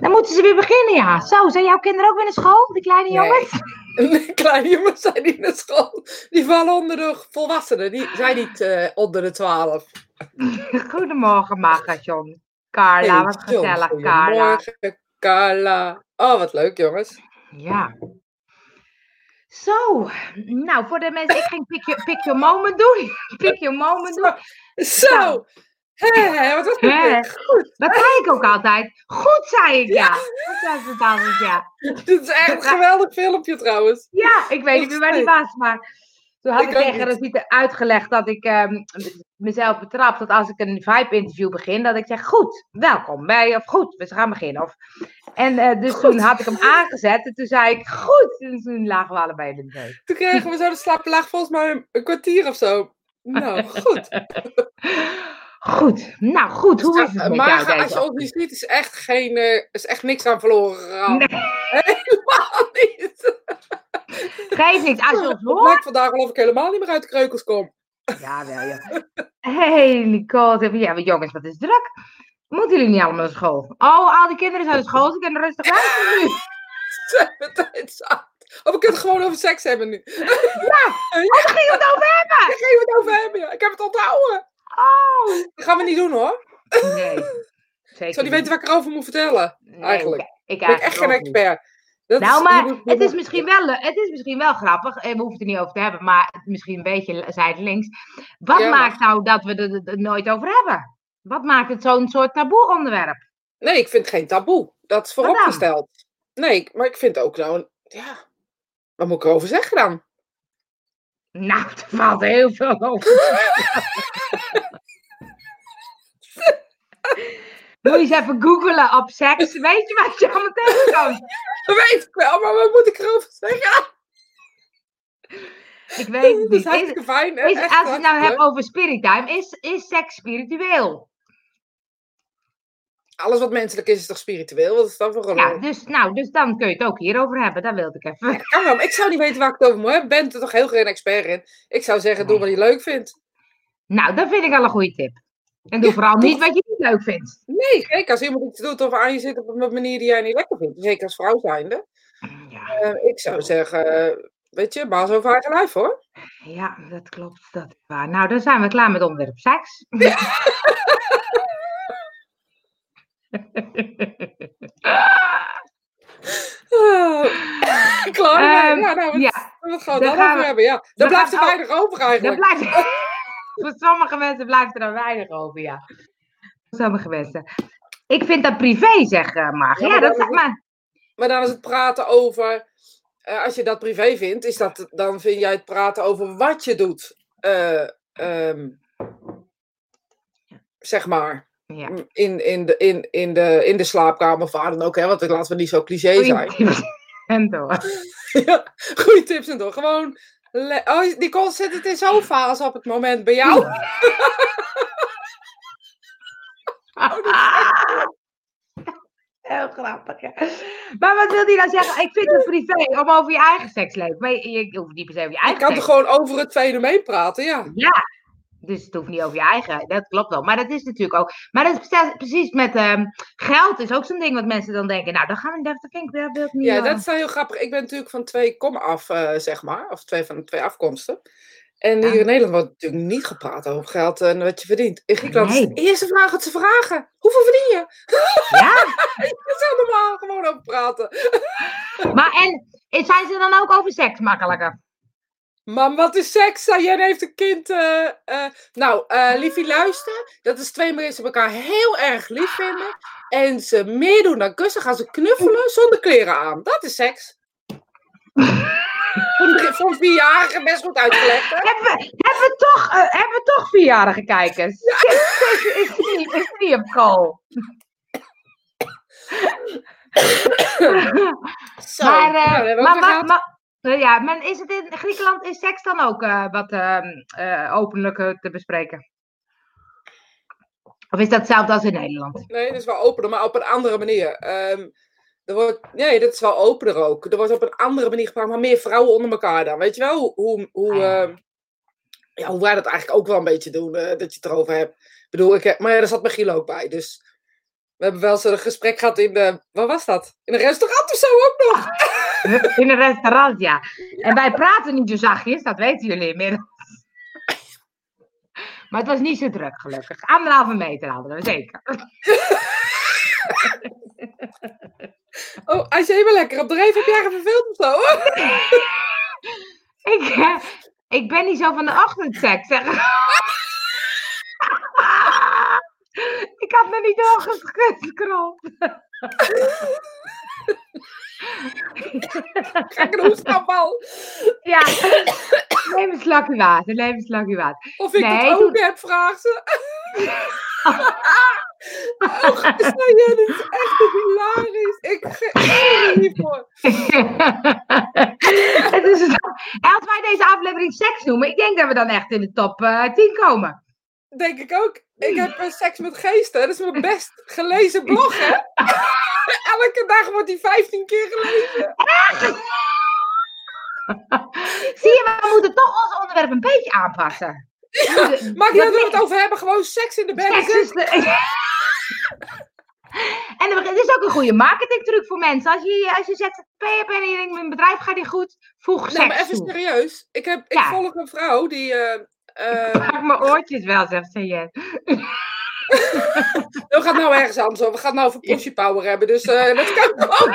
Dan moeten ze weer beginnen, ja. Zo, zijn jouw kinderen ook weer naar school, die kleine Nee. jongens? De kleine jongens zijn niet naar school. Die vallen onder de volwassenen. Die zijn niet eh, onder de twaalf. Goedemorgen, Magasjon. Carla, wat Hey, John, gezellig, Carla. Goedemorgen, Carla. Oh, wat leuk, jongens. Ja. Zo, nou, voor de mensen, ik ging pick your, pick your moment doen. Pick your moment doen. Zo. Hé, hé, wat was dit? Goed. Dat zei ik ook altijd. Goed, zei ik, ja. Dat was het altijd, ja. Dit is echt een geweldig filmpje, trouwens. Ja, ik weet niet meer waar die was, maar toen had Ik ik, tegen niet. Rosita uitgelegd dat ik ehm, mezelf betrap dat als ik een vibe-interview begin, dat ik zeg, goed, welkom bij, of goed, we gaan beginnen. Of, en eh, dus toen had ik hem aangezet en toen zei ik, goed, en toen lagen we allebei in de neus. Toen kregen we zo de slaapplaag volgens mij een kwartier of zo. Nou, goed. Goed, nou goed, hoe is het met maar jou als je ons niet ziet, is echt, geen, eh, is echt niks aan verloren gegaan. Nee. Helemaal niet. Geef niks, als je ons Het hoort. lijkt vandaag alsof ik helemaal niet meer uit de kreukels kom. Ja, wel ja. Hey, Nicole. Ja, jongens, wat is druk. Moeten jullie niet allemaal naar school? Oh, al die kinderen zijn naar school, ze kunnen rustig luisteren nu. Ze hebben tijd zat. Of we kunnen het gewoon over seks hebben nu. Ja, oh, daar gingen we het over hebben. Daar gaan we het over hebben. Ja. Ik heb het onthouden. Oh. Dat gaan we niet doen hoor. Nee, zeker zou niet niet. weten wat ik erover moet vertellen. Nee, eigenlijk. Ik, ik Ik ben echt geen expert. Dat Nou, is- maar het is, misschien wel, le- het is misschien wel grappig. eh, We hoeven het er niet over te hebben, maar misschien een beetje zijdelings. Wat Ja, maakt nou dat we er er nooit over hebben? Wat maakt het zo'n soort taboe onderwerp? Nee, ik vind het geen taboe. Dat is vooropgesteld. Nee, maar ik vind ook nou... Ja, wat moet ik erover zeggen dan? Nou, er valt heel veel over. Moet je eens even googelen op seks. Weet je wat je allemaal tegenkomt? Dat weet ik wel, maar wat moet ik erover zeggen? Ik weet het Dat is niet. Is, hartstikke fijn. hè? is, als je het nou hebt over spirit time, is, is seks spiritueel? Alles wat menselijk is, is toch spiritueel? Wat is dat voor een... Ja, dus, nou, dus dan kun je het ook hierover hebben. Dat wilde ik even. Kan wel, maar ik zou niet weten waar ik het over moet hebben. Bent er toch heel geen expert in? Ik zou zeggen, doe wat je leuk vindt. Nou, dat vind ik al een goede tip. En doe vooral niet wat je niet leuk vindt. Nee, kijk, als iemand iets doet of aan je zit op een manier die jij niet lekker vindt, zeker als vrouw zijnde, Ja, eh, ik zou zeggen, weet je, baas over eigen lijf hoor. ja, dat klopt. Dat is waar. Nou, dan zijn we klaar met onderwerp seks. Klaar. Ehm, ja, nou, wat gaan we dan gaan we- hebben? Ja, dan blijft er we- weinig over eigenlijk. blijft... Voor sommige mensen blijft er dan weinig over, ja. Voor sommige mensen. Ik vind dat privé, zeg Marg. Ja, Ja, maar dat zeg is maar. Maar dan is het praten over, eh, als je dat privé vindt, is dat, dan vind jij het praten over wat je doet. eh, ehm, zeg maar. Ja. In, in, de, in, in, de, in de slaapkamer waar dan ook, hè? Want laten we niet zo cliché zijn. En door. Ja, goede tips en toch. Gewoon. Oh, Nicole zit het in zo'n fase op het moment bij jou. Heel grappig. ja. Maar wat wil hij nou zeggen? Ik vind het privé om over je eigen seksleven. Maar je, je hoeft niet per se over je eigen kan er seks. gewoon over het fenomeen praten, ja. Ja. Dus het hoeft niet over je eigen. Dat klopt wel. Maar dat is natuurlijk ook. Maar dat is precies- met ehm, geld. Is ook zo'n ding wat mensen dan denken. Nou, dan gaan we dat vind ik dat wil ik niet. Ja, dat is wel heel grappig. Ik ben natuurlijk van twee komma af, eh, zeg maar. Of twee van twee afkomsten. En hier Ja. in Nederland wordt natuurlijk niet gepraat over geld en wat je verdient. In Griekenland is Nee. de eerste vraag wat ze vragen. Hoeveel verdien je? Ja. Dat is normaal, gewoon over praten. Maar en zijn ze dan ook over seks makkelijker? Mam, wat is seks? Jij heeft een kind. eh. Nou, liefie, luister. Dat is twee mensen elkaar heel erg lief vinden. En ze meer doen dan kussen. Gaan ze knuffelen zonder kleren aan. Dat is seks. Voor een- vierjarige best goed uitgelegd, hè? Hebben, we- hebben, we toch, hebben we toch vierjarige kijkers? Is, is, die niet- is die op. Maar, nou, maar, maar, maar- ja, maar is het in Griekenland is seks dan ook eh, wat eh, openlijk eh, te bespreken? Of is dat hetzelfde als in Nederland? Nee, dat is wel opener, maar op een andere manier. Ehm, er wordt, nee, dat is wel opener ook. Er wordt op een andere manier gepraat, maar meer vrouwen onder elkaar dan. Weet je wel hoe, hoe, Ah, ja. ehm, ja, hoe wij dat eigenlijk ook wel een beetje doen, eh, dat je het erover hebt. Ik bedoel, ik heb, maar ja, daar zat Michiel ook bij, dus We hebben wel een gesprek gehad in de, wat was dat? In een restaurant of zo ook nog. In een restaurant, ja. En wij praten niet zo zachtjes, dat weten jullie inmiddels. Maar het was niet zo druk, gelukkig. Anderhalve meter hadden we, zeker. Oh, hij is helemaal lekker op de reef. Heb jij verveeld of zo? Ik, eh, ik ben niet zo van de ochtendseks, zeg. Ik had nog niet doorgescrollt. Kijk, een hoestaanval. Ja, neem een slakje water, neem een slakje water. Of ik Nee, het ook heb, vraagt ze. Oh, Sayen, dit is echt hilarisch. Ik ga er niet voor. Het is als wij deze aflevering seks noemen, ik denk dat we dan echt in de top eh, 10 komen. Denk ik ook. Ik heb eh, seks met geesten. Dat is mijn best gelezen blog, hè? Elke dag wordt die 15 keer gelezen. Zie je, we moeten toch ons onderwerp een beetje aanpassen. Niet uit waar we het over hebben. Gewoon seks in de bed. De- En het is ook een goede marketingtruc voor mensen. Als je, als je zegt, PHP en je denkt, mijn bedrijf gaat niet goed, voeg Nee, seks maar even toe. serieus. Ik, heb, ik Ja. volg een vrouw die... eh, eh, Maak mijn oortjes wel, zegt ze. je. we gaan nou ergens anders over. We gaan nou over pussy power hebben. Dus eh, dat kan ook.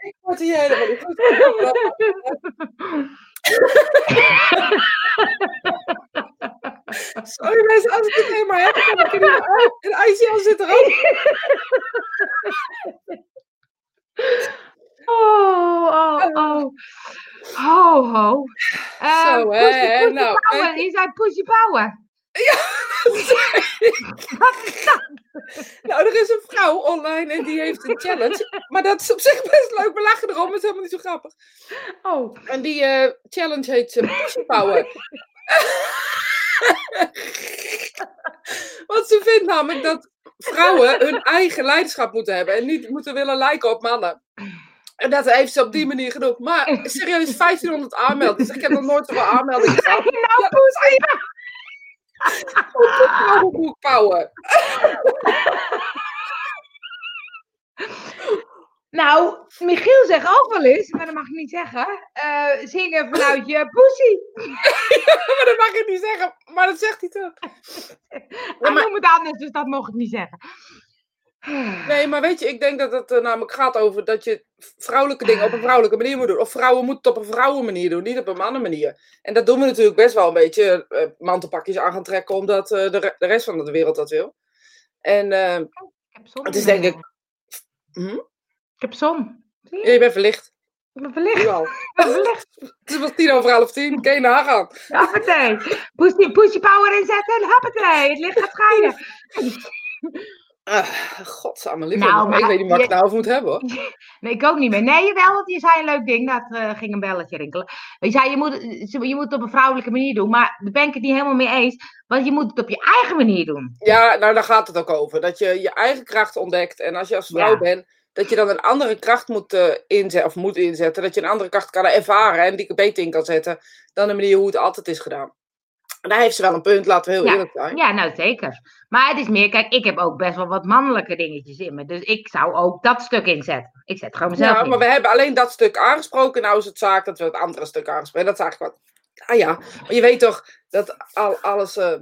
Ik word hier helemaal niet goed. Sorry mensen, als ik het helemaal heb, dan heb ik er niet uit. En ICL zit er ook. Oh, oh, oh. Ho, ho. Eh, Zo, hè, Pussy- hè, nou, Power. Je zei Pussy Power. Nou, er is een vrouw online en die heeft een challenge. Maar dat is op zich best leuk. We lachen erom, het is helemaal niet zo grappig. Oh. En die eh, challenge heet uh, Pussy Power. Want ze vindt namelijk dat vrouwen hun eigen leiderschap moeten hebben. En niet moeten willen lijken op mannen. En dat heeft ze op die manier gedaan. Maar serieus, 1500 aanmeldingen. Ik heb nog nooit zoveel aanmeldingen gehad. Nou, Ja, Pussy Power. Power. Nou, Michiel zegt ook wel eens, maar dat mag ik niet zeggen, eh, zingen vanuit je pussy. Maar dat mag ik niet zeggen. Maar dat zegt hij toch. Hij maar- noemt het anders, dus dat mocht ik niet zeggen. Nee, maar weet je, ik denk dat het er namelijk gaat over dat je vrouwelijke dingen op een vrouwelijke manier moet doen. Of vrouwen moeten het op een vrouwenmanier doen, niet op een mannenmanier. En dat doen we natuurlijk best wel een beetje eh, mantelpakjes aan gaan trekken, omdat eh, de, re- de rest van de wereld dat wil. En eh, Ik heb zon. het is denk ik... Hm? Ik heb zon. Je? Ja, je bent verlicht. Ik ben verlicht. Ben verlicht. Het is wel tien over half tien. Kun je nagaan. Hoppatee. Pussy power inzetten en hoppatee. Het licht gaat schijnen. Ah, godsamme, lieve. Nou, jongen, ik maar weet niet wat ik nou over moet hebben hoor. Nee, ik ook niet meer. Nee, jawel, want je zei een leuk ding. Dat eh, ging een belletje rinkelen. Je zei, je moet, je moet het op een vrouwelijke manier doen. Maar daar ben ik het niet helemaal mee eens. Want je moet het op je eigen manier doen. Ja, nou daar gaat het ook over. Dat je je eigen kracht ontdekt. En als je als vrouw Ja. bent, dat je dan een andere kracht moet, eh, inzetten, of moet inzetten. Dat je een andere kracht kan ervaren en die beter in kan zetten dan de manier hoe het altijd is gedaan. En daar heeft ze wel een punt, laten we heel Ja. eerlijk zijn. Ja, nou zeker. Maar het is meer, kijk, ik heb ook best wel wat mannelijke dingetjes in me. Dus ik zou ook dat stuk inzetten. Ik zet gewoon mezelf Ja, in. maar we hebben alleen dat stuk aangesproken. Nou is het zaak dat we het andere stuk aangesproken Dat is eigenlijk wat. Ah ja, maar je weet toch dat al, alles. eh,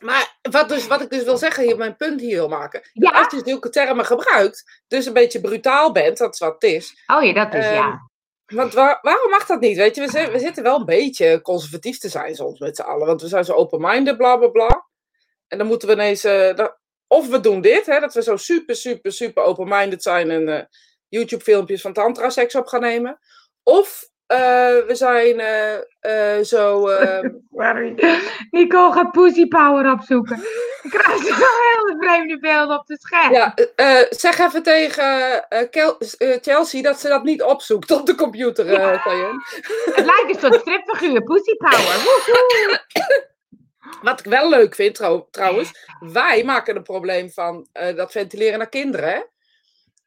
Maar wat, dus, wat ik dus wil zeggen, hier, mijn punt hier wil maken. Ja. Als je zulke termen gebruikt, dus een beetje brutaal bent, dat is wat het is. Oh ja, dat is Ehm, ja. Want waar- waarom mag dat niet? Weet je, we, zi- we zitten wel een beetje conservatief te zijn soms met z'n allen. Want we zijn zo open-minded, bla bla bla. En dan moeten we ineens. eh, of we doen dit, hè, dat we zo super, super, super open-minded zijn en eh, YouTube-filmpjes van tantra-seks op gaan nemen. Of we zijn eh, eh, zo. eh, Sorry. Nicole gaat pussy power opzoeken. Ik krijg zo hele vreemde beelden op het scherm. ja, eh, eh, zeg even tegen eh, eh, Chelsea dat ze dat niet opzoekt op de computer, eh. Het lijkt een soort stripfiguur, pussy power. Woehoe. Wat ik wel leuk vind trouw- trouwens, wij maken een probleem van eh, dat ventileren naar kinderen. Hè?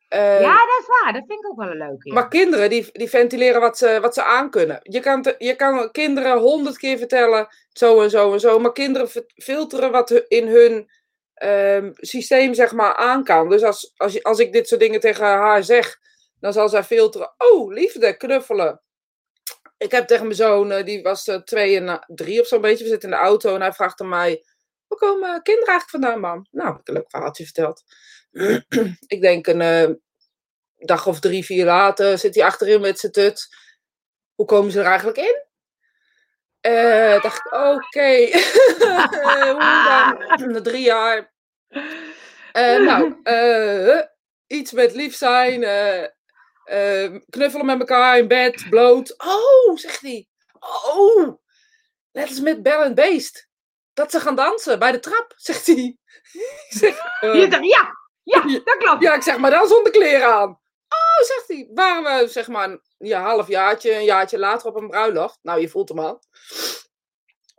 Eh, ja, dat is waar. Dat vind ik ook wel een leuke. ja. Maar kinderen, die, die ventileren wat ze, wat ze aankunnen. Je kan, te- je kan kinderen honderd keer vertellen, zo en zo en zo. Maar kinderen fi- filteren wat in hun ehm, systeem, zeg maar, aan kan. Dus als, als, als ik dit soort dingen tegen haar zeg, dan zal zij filteren. Oh, liefde, knuffelen. Ik heb tegen mijn zoon, eh, die was eh, twee en drie of zo'n beetje. We zitten in de auto en hij vraagt aan mij... Waar komen kinderen eigenlijk vandaan, mam? Nou, heb ik een leuk verhaaltje verteld. ik denk een eh, dag of drie, vier later zit hij achterin met zijn tut. Hoe komen ze er eigenlijk in? Eh dacht ik, oké. Na drie jaar. Eh, nou, iets met lief zijn. knuffelen met elkaar in bed, bloot. Oh, zegt hij. Oh, net als met Bell and Beest. Dat ze gaan dansen bij de trap, zegt hij. Zeg, Je ja, ja, dat klopt. ja, ik zeg maar dan zonder kleren aan. Oh, zegt hij. Waren we zeg maar een ja, half jaartje, een jaartje later op een bruiloft. Nou, je voelt hem al.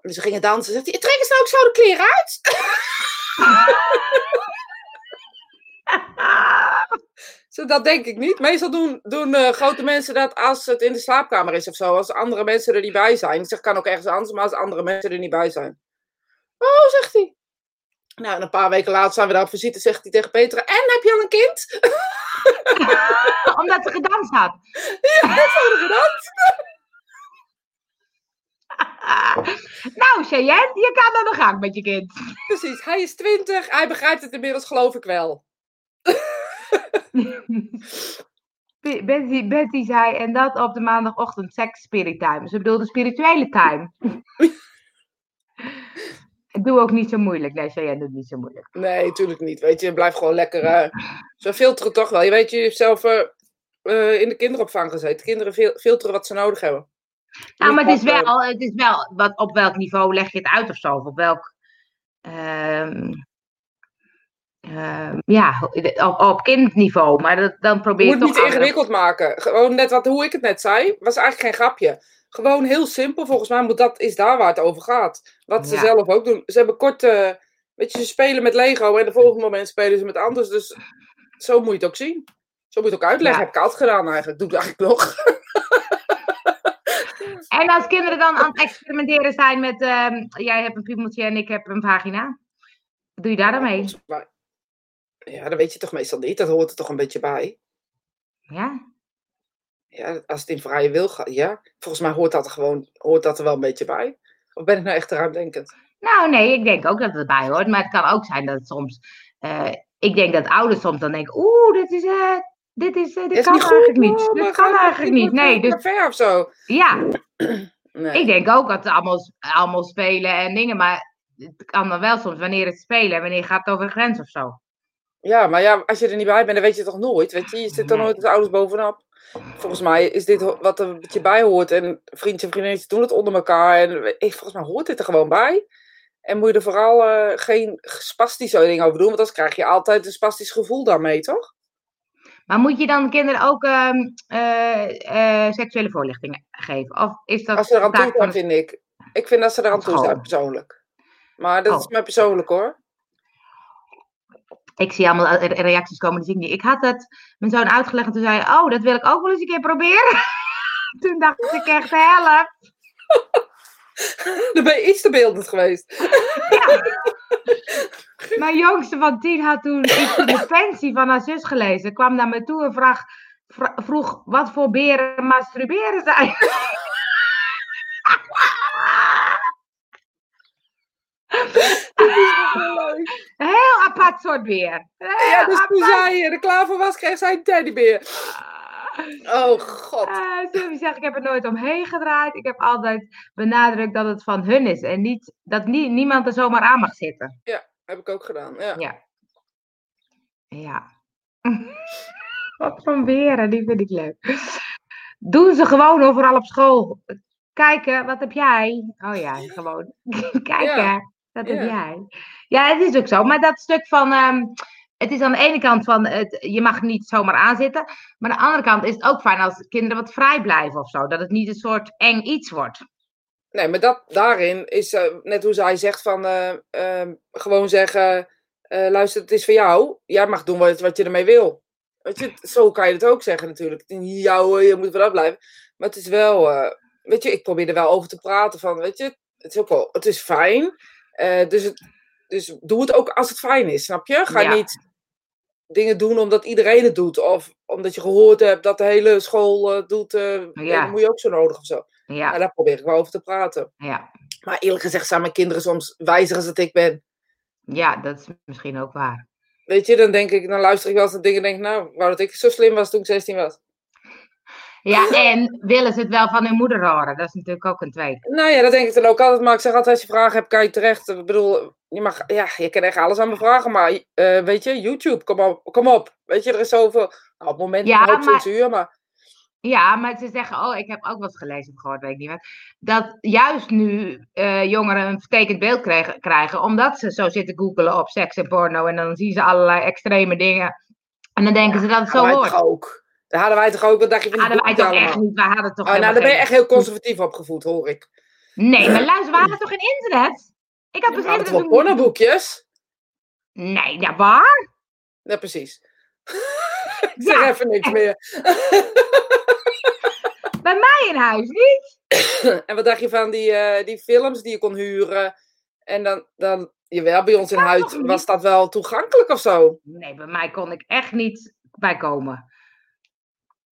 Dus ze gingen dansen. Zegt hij, trek eens nou ook zo de kleren uit. Zo, dat denk ik niet. Meestal doen, doen eh, grote mensen dat als het in de slaapkamer is of zo. Als andere mensen er niet bij zijn. Ik zeg, kan ook ergens anders, maar als andere mensen er niet bij zijn. Oh, zegt hij. Nou, en een paar weken later zijn we daar op visite. Zegt hij tegen Petra, en heb je al een kind? Omdat ze gedanst had. Ja, dat gedanst. nou, Cheyenne, je kan aan de gang met je kind. Precies, hij is twintig. Hij begrijpt het inmiddels, geloof ik wel. Betty, Betty zei, en dat op de maandagochtend, seks spirit time. Ze bedoelde spirituele time. Doe ook niet zo moeilijk. Nee, Cheyenne doet niet zo moeilijk. Nee, natuurlijk niet. Weet je, blijf gewoon lekker. eh ze filteren toch wel. Je weet, je hebt zelf eh, eh, in de kinderopvang gezeten. Kinderen fil- filteren wat ze nodig hebben. Nou, maar het is wel, het is wel wat, op welk niveau leg je het uit of zo? Of op welk. ehm, ehm, ja, op, op kindniveau. Maar dat, dan probeer Je je moet toch. niet ingewikkeld maken. Gewoon net wat, hoe ik het net zei, was eigenlijk geen grapje. Gewoon heel simpel. Volgens mij moet dat is daar waar het over gaat. Wat ze Ja. zelf ook doen. Ze hebben kort, eh, weet je, ze spelen met Lego en de volgende moment spelen ze met anders. Dus zo moet je het ook zien. Zo moet je het ook uitleggen. Ja. Heb ik altijd gedaan eigenlijk. Doe ik eigenlijk nog. En als kinderen dan aan het experimenteren zijn met. ehm, jij hebt een piemeltje en ik heb een vagina. Wat doe je daar dan mee? Ja, dat weet je toch meestal niet. Dat hoort er toch een beetje bij. Ja? Ja, als het in vrije wil gaat, ja. Volgens mij hoort dat er gewoon hoort dat er wel een beetje bij. Of ben ik nou echt ruimdenkend? Nou, nee, ik denk ook dat het erbij hoort. Maar het kan ook zijn dat het soms. eh, ik denk dat ouders soms dan denken: oeh, dit is. eh, dit is, eh, dit Is kan niet goed, eigenlijk niet. Dit maar kan eigenlijk niet. Nee, dus ver of zo. ja, Nee. ik denk ook dat ze allemaal, allemaal spelen en dingen. Maar het kan dan wel soms wanneer het spelen en wanneer gaat het over de grens of zo. Ja, maar ja, als je er niet bij bent, dan weet je het toch nooit. Weet je, je zit er Nee. nooit als ouders bovenop. Volgens mij is dit wat er een beetje bij hoort. En vriendjes en vriendinnetjes doen het onder elkaar. En volgens mij hoort dit er gewoon bij. En moet je er vooral eh, geen spastische dingen over doen. Want anders krijg je altijd een spastisch gevoel daarmee, toch? Maar moet je dan kinderen ook ehm, eh, eh, seksuele voorlichting geven? Of is dat Als ze eraan toe zijn, vind ik. Ik vind dat ze eraan toe zijn, persoonlijk. Maar dat Oh. is mij persoonlijk, hoor. Ik zie allemaal eh, reacties komen, die zie ik niet. Ik had het mijn zoon uitgelegd en toen zei hij, oh, dat wil ik ook wel eens een keer proberen. toen dacht ik echt, help. Dan ben je iets te beeldend geweest. Mijn jongste van tien had toen iets in de pensie van haar zus gelezen. Kwam naar me toe en vraag, vroeg wat voor beren masturberen zijn. Apart soort beer. Ja, dus toen zij er klaar voor was, kreeg zij een teddybeer. Oh, god. Eh, zullen we zeggen, ik heb er nooit omheen gedraaid. Ik heb altijd benadrukt dat het van hun is. En niet, dat nie- niemand er zomaar aan mag zitten. Heb ik ook gedaan, ja. Ja. Ja. Wat van beren, die vind ik leuk. Doen ze gewoon overal op school. Kijken, wat heb jij? Oh ja, gewoon. Kijken, Ja. Heb Ja. jij? Ja, het is ook zo. Maar dat stuk van. ehm, het is aan de ene kant van. Het, je mag niet zomaar aanzitten. Maar aan de andere kant is het ook fijn als kinderen wat vrij blijven of zo. Dat het niet een soort eng iets wordt. Nee, maar dat, daarin is eh, net hoe zij zegt van eh, ehm, gewoon zeggen, eh, luister, het is voor jou. Jij mag doen wat, wat je ermee wil. Weet je, zo kan je het ook zeggen natuurlijk. Jou, je moet wel blijven. Maar het is wel, weet je, ik probeer er wel over te praten van, weet je, het is ook wel, het is fijn. Uh, dus, het, dus doe het ook als het fijn is, snap je? Ga Ja. niet dingen doen omdat iedereen het doet. Of omdat je gehoord hebt dat de hele school doet. eh Ja. Dat moet je ook zo nodig of zo. Ja, Nou, daar probeer ik wel over te praten. ja. Maar eerlijk gezegd zijn mijn kinderen soms wijzer als dat ik ben. ja, dat is misschien ook waar. Weet je, dan denk ik, dan luister ik wel eens naar dingen en denk ik, nou, wou dat ik zo slim was toen ik 16 was. Ja, en willen ze het wel van hun moeder horen? Dat is natuurlijk ook een tweede. Nou ja, dat denk ik dan ook altijd. Maar ik zeg altijd, als je vragen hebt, kan je terecht. Ik bedoel, je mag, ja, je kan echt alles aan me vragen. Maar eh, weet je, YouTube, kom op, kom op. Weet je, er is zoveel, nou, op het moment Ja, hoop maar- censuur, maar Ja, maar ze zeggen, oh, ik heb ook wat gelezen of gehoord, weet ik niet wat. Dat juist nu eh, jongeren een vertekend beeld krijgen, krijgen, omdat ze zo zitten googelen op seks en porno. En dan zien ze allerlei extreme dingen. En dan denken ze dat het zo hoort. ook. Dat hadden wij toch ook, wat dacht je van Hadden wij toch echt niet, wij hadden toch Oh, nou, dan ben je echt heel conservatief opgevoed, hoor ik. Nee, maar luister, we hadden toch geen internet? Ik We dus hadden internet... toch pornoboekjes? Nee, ja, waar? Ja, precies. ik zeg Ja. even niks meer. Bij mij in huis niet. En wat dacht je van die, eh, die films die je kon huren? En dan, dan jawel, bij ons in Ja, huis was dat wel toegankelijk of zo. Nee, bij mij kon ik echt niet bij komen.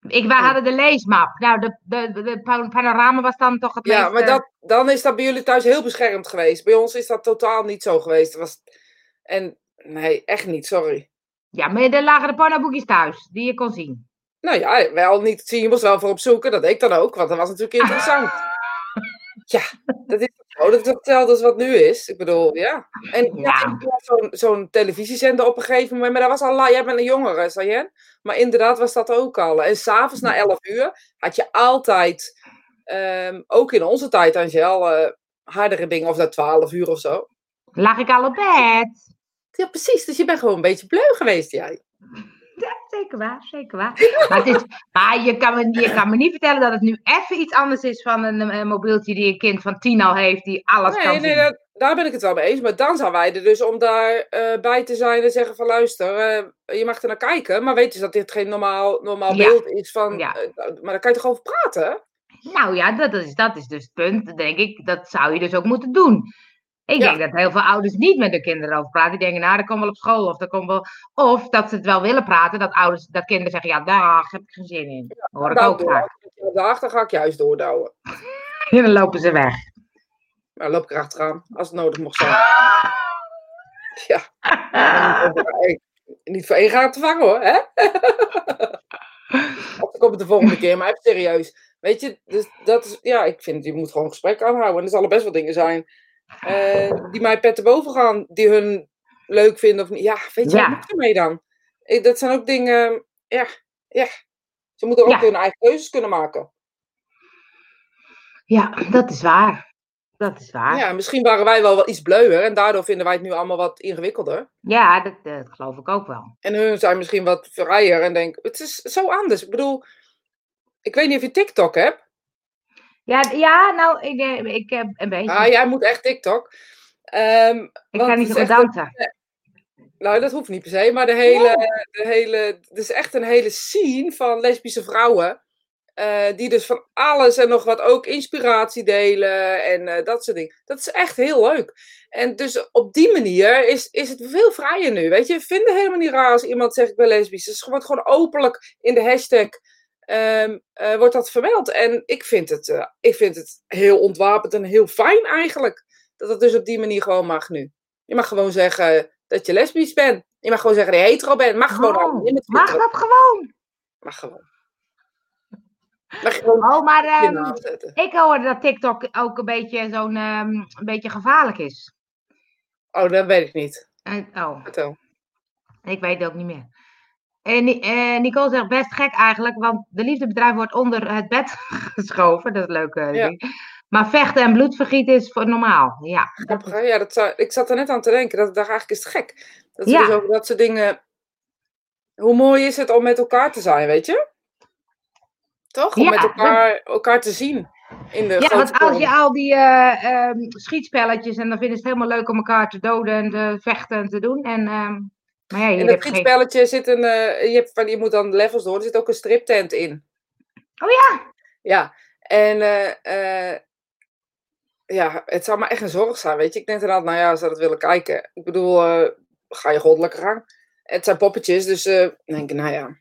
Ik, wij Oh. hadden de leesmap. Nou, de, de, de, de pa- panorama was dan toch het Ja, meest... maar dat, dan is dat bij jullie thuis heel beschermd geweest. Bij ons is dat totaal niet zo geweest. Was... En nee, echt niet, sorry. Ja, maar er lagen de pornoboekjes thuis, die je kon zien. Nou ja, wel niet zien, je moest wel voor opzoeken. Dat deed ik dan ook, want dat was natuurlijk interessant. ja, dat is zo. Dat is hetzelfde als wat nu is. Ik bedoel, ja. En ja. Zo'n zo'n televisiezender op een gegeven moment. Maar dat was al, jij bent een jongere, Sayen. Maar inderdaad was dat ook al. En s'avonds na 11 uur had je altijd, ehm, ook in onze tijd, Angel, eh hardere dingen. Of dat 12 uur of zo. Lag ik al op bed. Ja, precies. Dus je bent gewoon een beetje bleu geweest, jij. Ja, zeker waar, zeker waar. Maar, het is, maar je, kan me, je kan me niet vertellen dat het nu even iets anders is van een, eh, mobieltje die een kind van tien al heeft, die alles kan Nee, nee, daar, ben ik het wel mee eens. Maar dan zijn wij er dus om daar eh, bij te zijn en zeggen van luister, eh, je mag er naar kijken. Maar weet dus dat dit geen normaal, normaal Ja. beeld is van... Ja. eh, maar daar kan je toch over praten? Nou ja, dat is, dat is dus het punt, denk ik. Dat zou je dus ook moeten doen. Ik Ja. denk dat heel veel ouders niet met hun kinderen over praten. Die denken, nou, dat komt wel op school. Of, dat komt wel... of dat ze het wel willen praten. Dat, ouders, dat kinderen zeggen, ja, daar heb ik geen zin in. Dat hoor ik Nou, ook vaak. Ik achter ga ik juist doordouwen. En dan lopen ze weg. Maar loop ik erachteraan, als het nodig mocht zijn. Ja. Niet voor één gaat te vangen hoor, hè? of komt het de volgende keer, maar even serieus. Weet je, dus dat is, ja, ik vind, je moet gewoon een gesprek aanhouden. En er zullen best wel dingen zijn eh, die mij pet te boven gaan, die hun leuk vinden of niet. Ja, weet je, Ja. wat moet ermee dan? Ik, dat zijn ook dingen, ja, ja. Ze moeten ook Ja. hun eigen keuzes kunnen maken. Ja, dat is waar. Dat is waar. Ja, Ja, misschien waren wij wel wat iets bleuwer en daardoor vinden wij het nu allemaal wat ingewikkelder. dat, dat geloof ik ook wel. En hun zijn misschien wat vrijer en denken, het is zo anders. Ik bedoel, ik weet niet of je TikTok hebt. Ja, ja nou, ik, ik heb een beetje. Ah, jij moet echt TikTok. Ehm, ik kan niet zo dansen. Nou, dat hoeft niet per se, maar de hele, de hele, het is echt een hele scene van lesbische vrouwen. eh, die dus van alles en nog wat ook inspiratie delen en eh, dat soort dingen. Dat is echt heel leuk. En dus op die manier is, is het veel vrijer nu. Weet je, vinden helemaal niet raar als iemand zegt ik ben lesbisch. Het wordt gewoon openlijk in de hashtag ehm, eh, wordt dat vermeld. En ik vind, het, eh, ik vind het heel ontwapend en heel fijn eigenlijk. Dat het dus op die manier gewoon mag nu. Je mag gewoon zeggen dat je lesbisch bent. Je mag gewoon zeggen dat je hetero bent. Mag gewoon. Oh, het Mag dat gewoon? Mag gewoon. Mag je gewoon Oh, maar ehm, ik hoorde dat TikTok ook een beetje zo'n ehm, een beetje gevaarlijk is. Oh, dat weet ik niet. En- oh, Vertel. ik weet het ook niet meer. En eh, Nicole zegt best gek eigenlijk, want de liefdebedrijf wordt onder het bed geschoven. Dat is leuk. eh, Ja. ding. Maar vechten en bloedvergieten is voor normaal. Ja, dat Grappig, hè? Ja, dat zou, ik zat er net aan te denken. Dat, daar eigenlijk is het gek. Dat Ja. dus dat soort dingen... Hoe mooi is het om met elkaar te zijn, weet je? Toch? Om Ja, met dat- elkaar, elkaar te zien. In de Ja, want als je al die eh, ehm, schietspelletjes en dan vinden ze het helemaal leuk om elkaar te doden en te vechten en te doen. En ehm, Maar ja, In dat je geen... schietspelletje zit een, eh, je, hebt van, je moet dan levels door, er zit ook een striptent in. Oh ja, Ja, en eh, eh, ja, het zou maar echt een zorg zijn, weet je. Ik denk inderdaad, nou ja, ze dat willen kijken. Ik bedoel, ga je goddelijke gang. Het zijn poppetjes, dus dan denk ik, nou ja.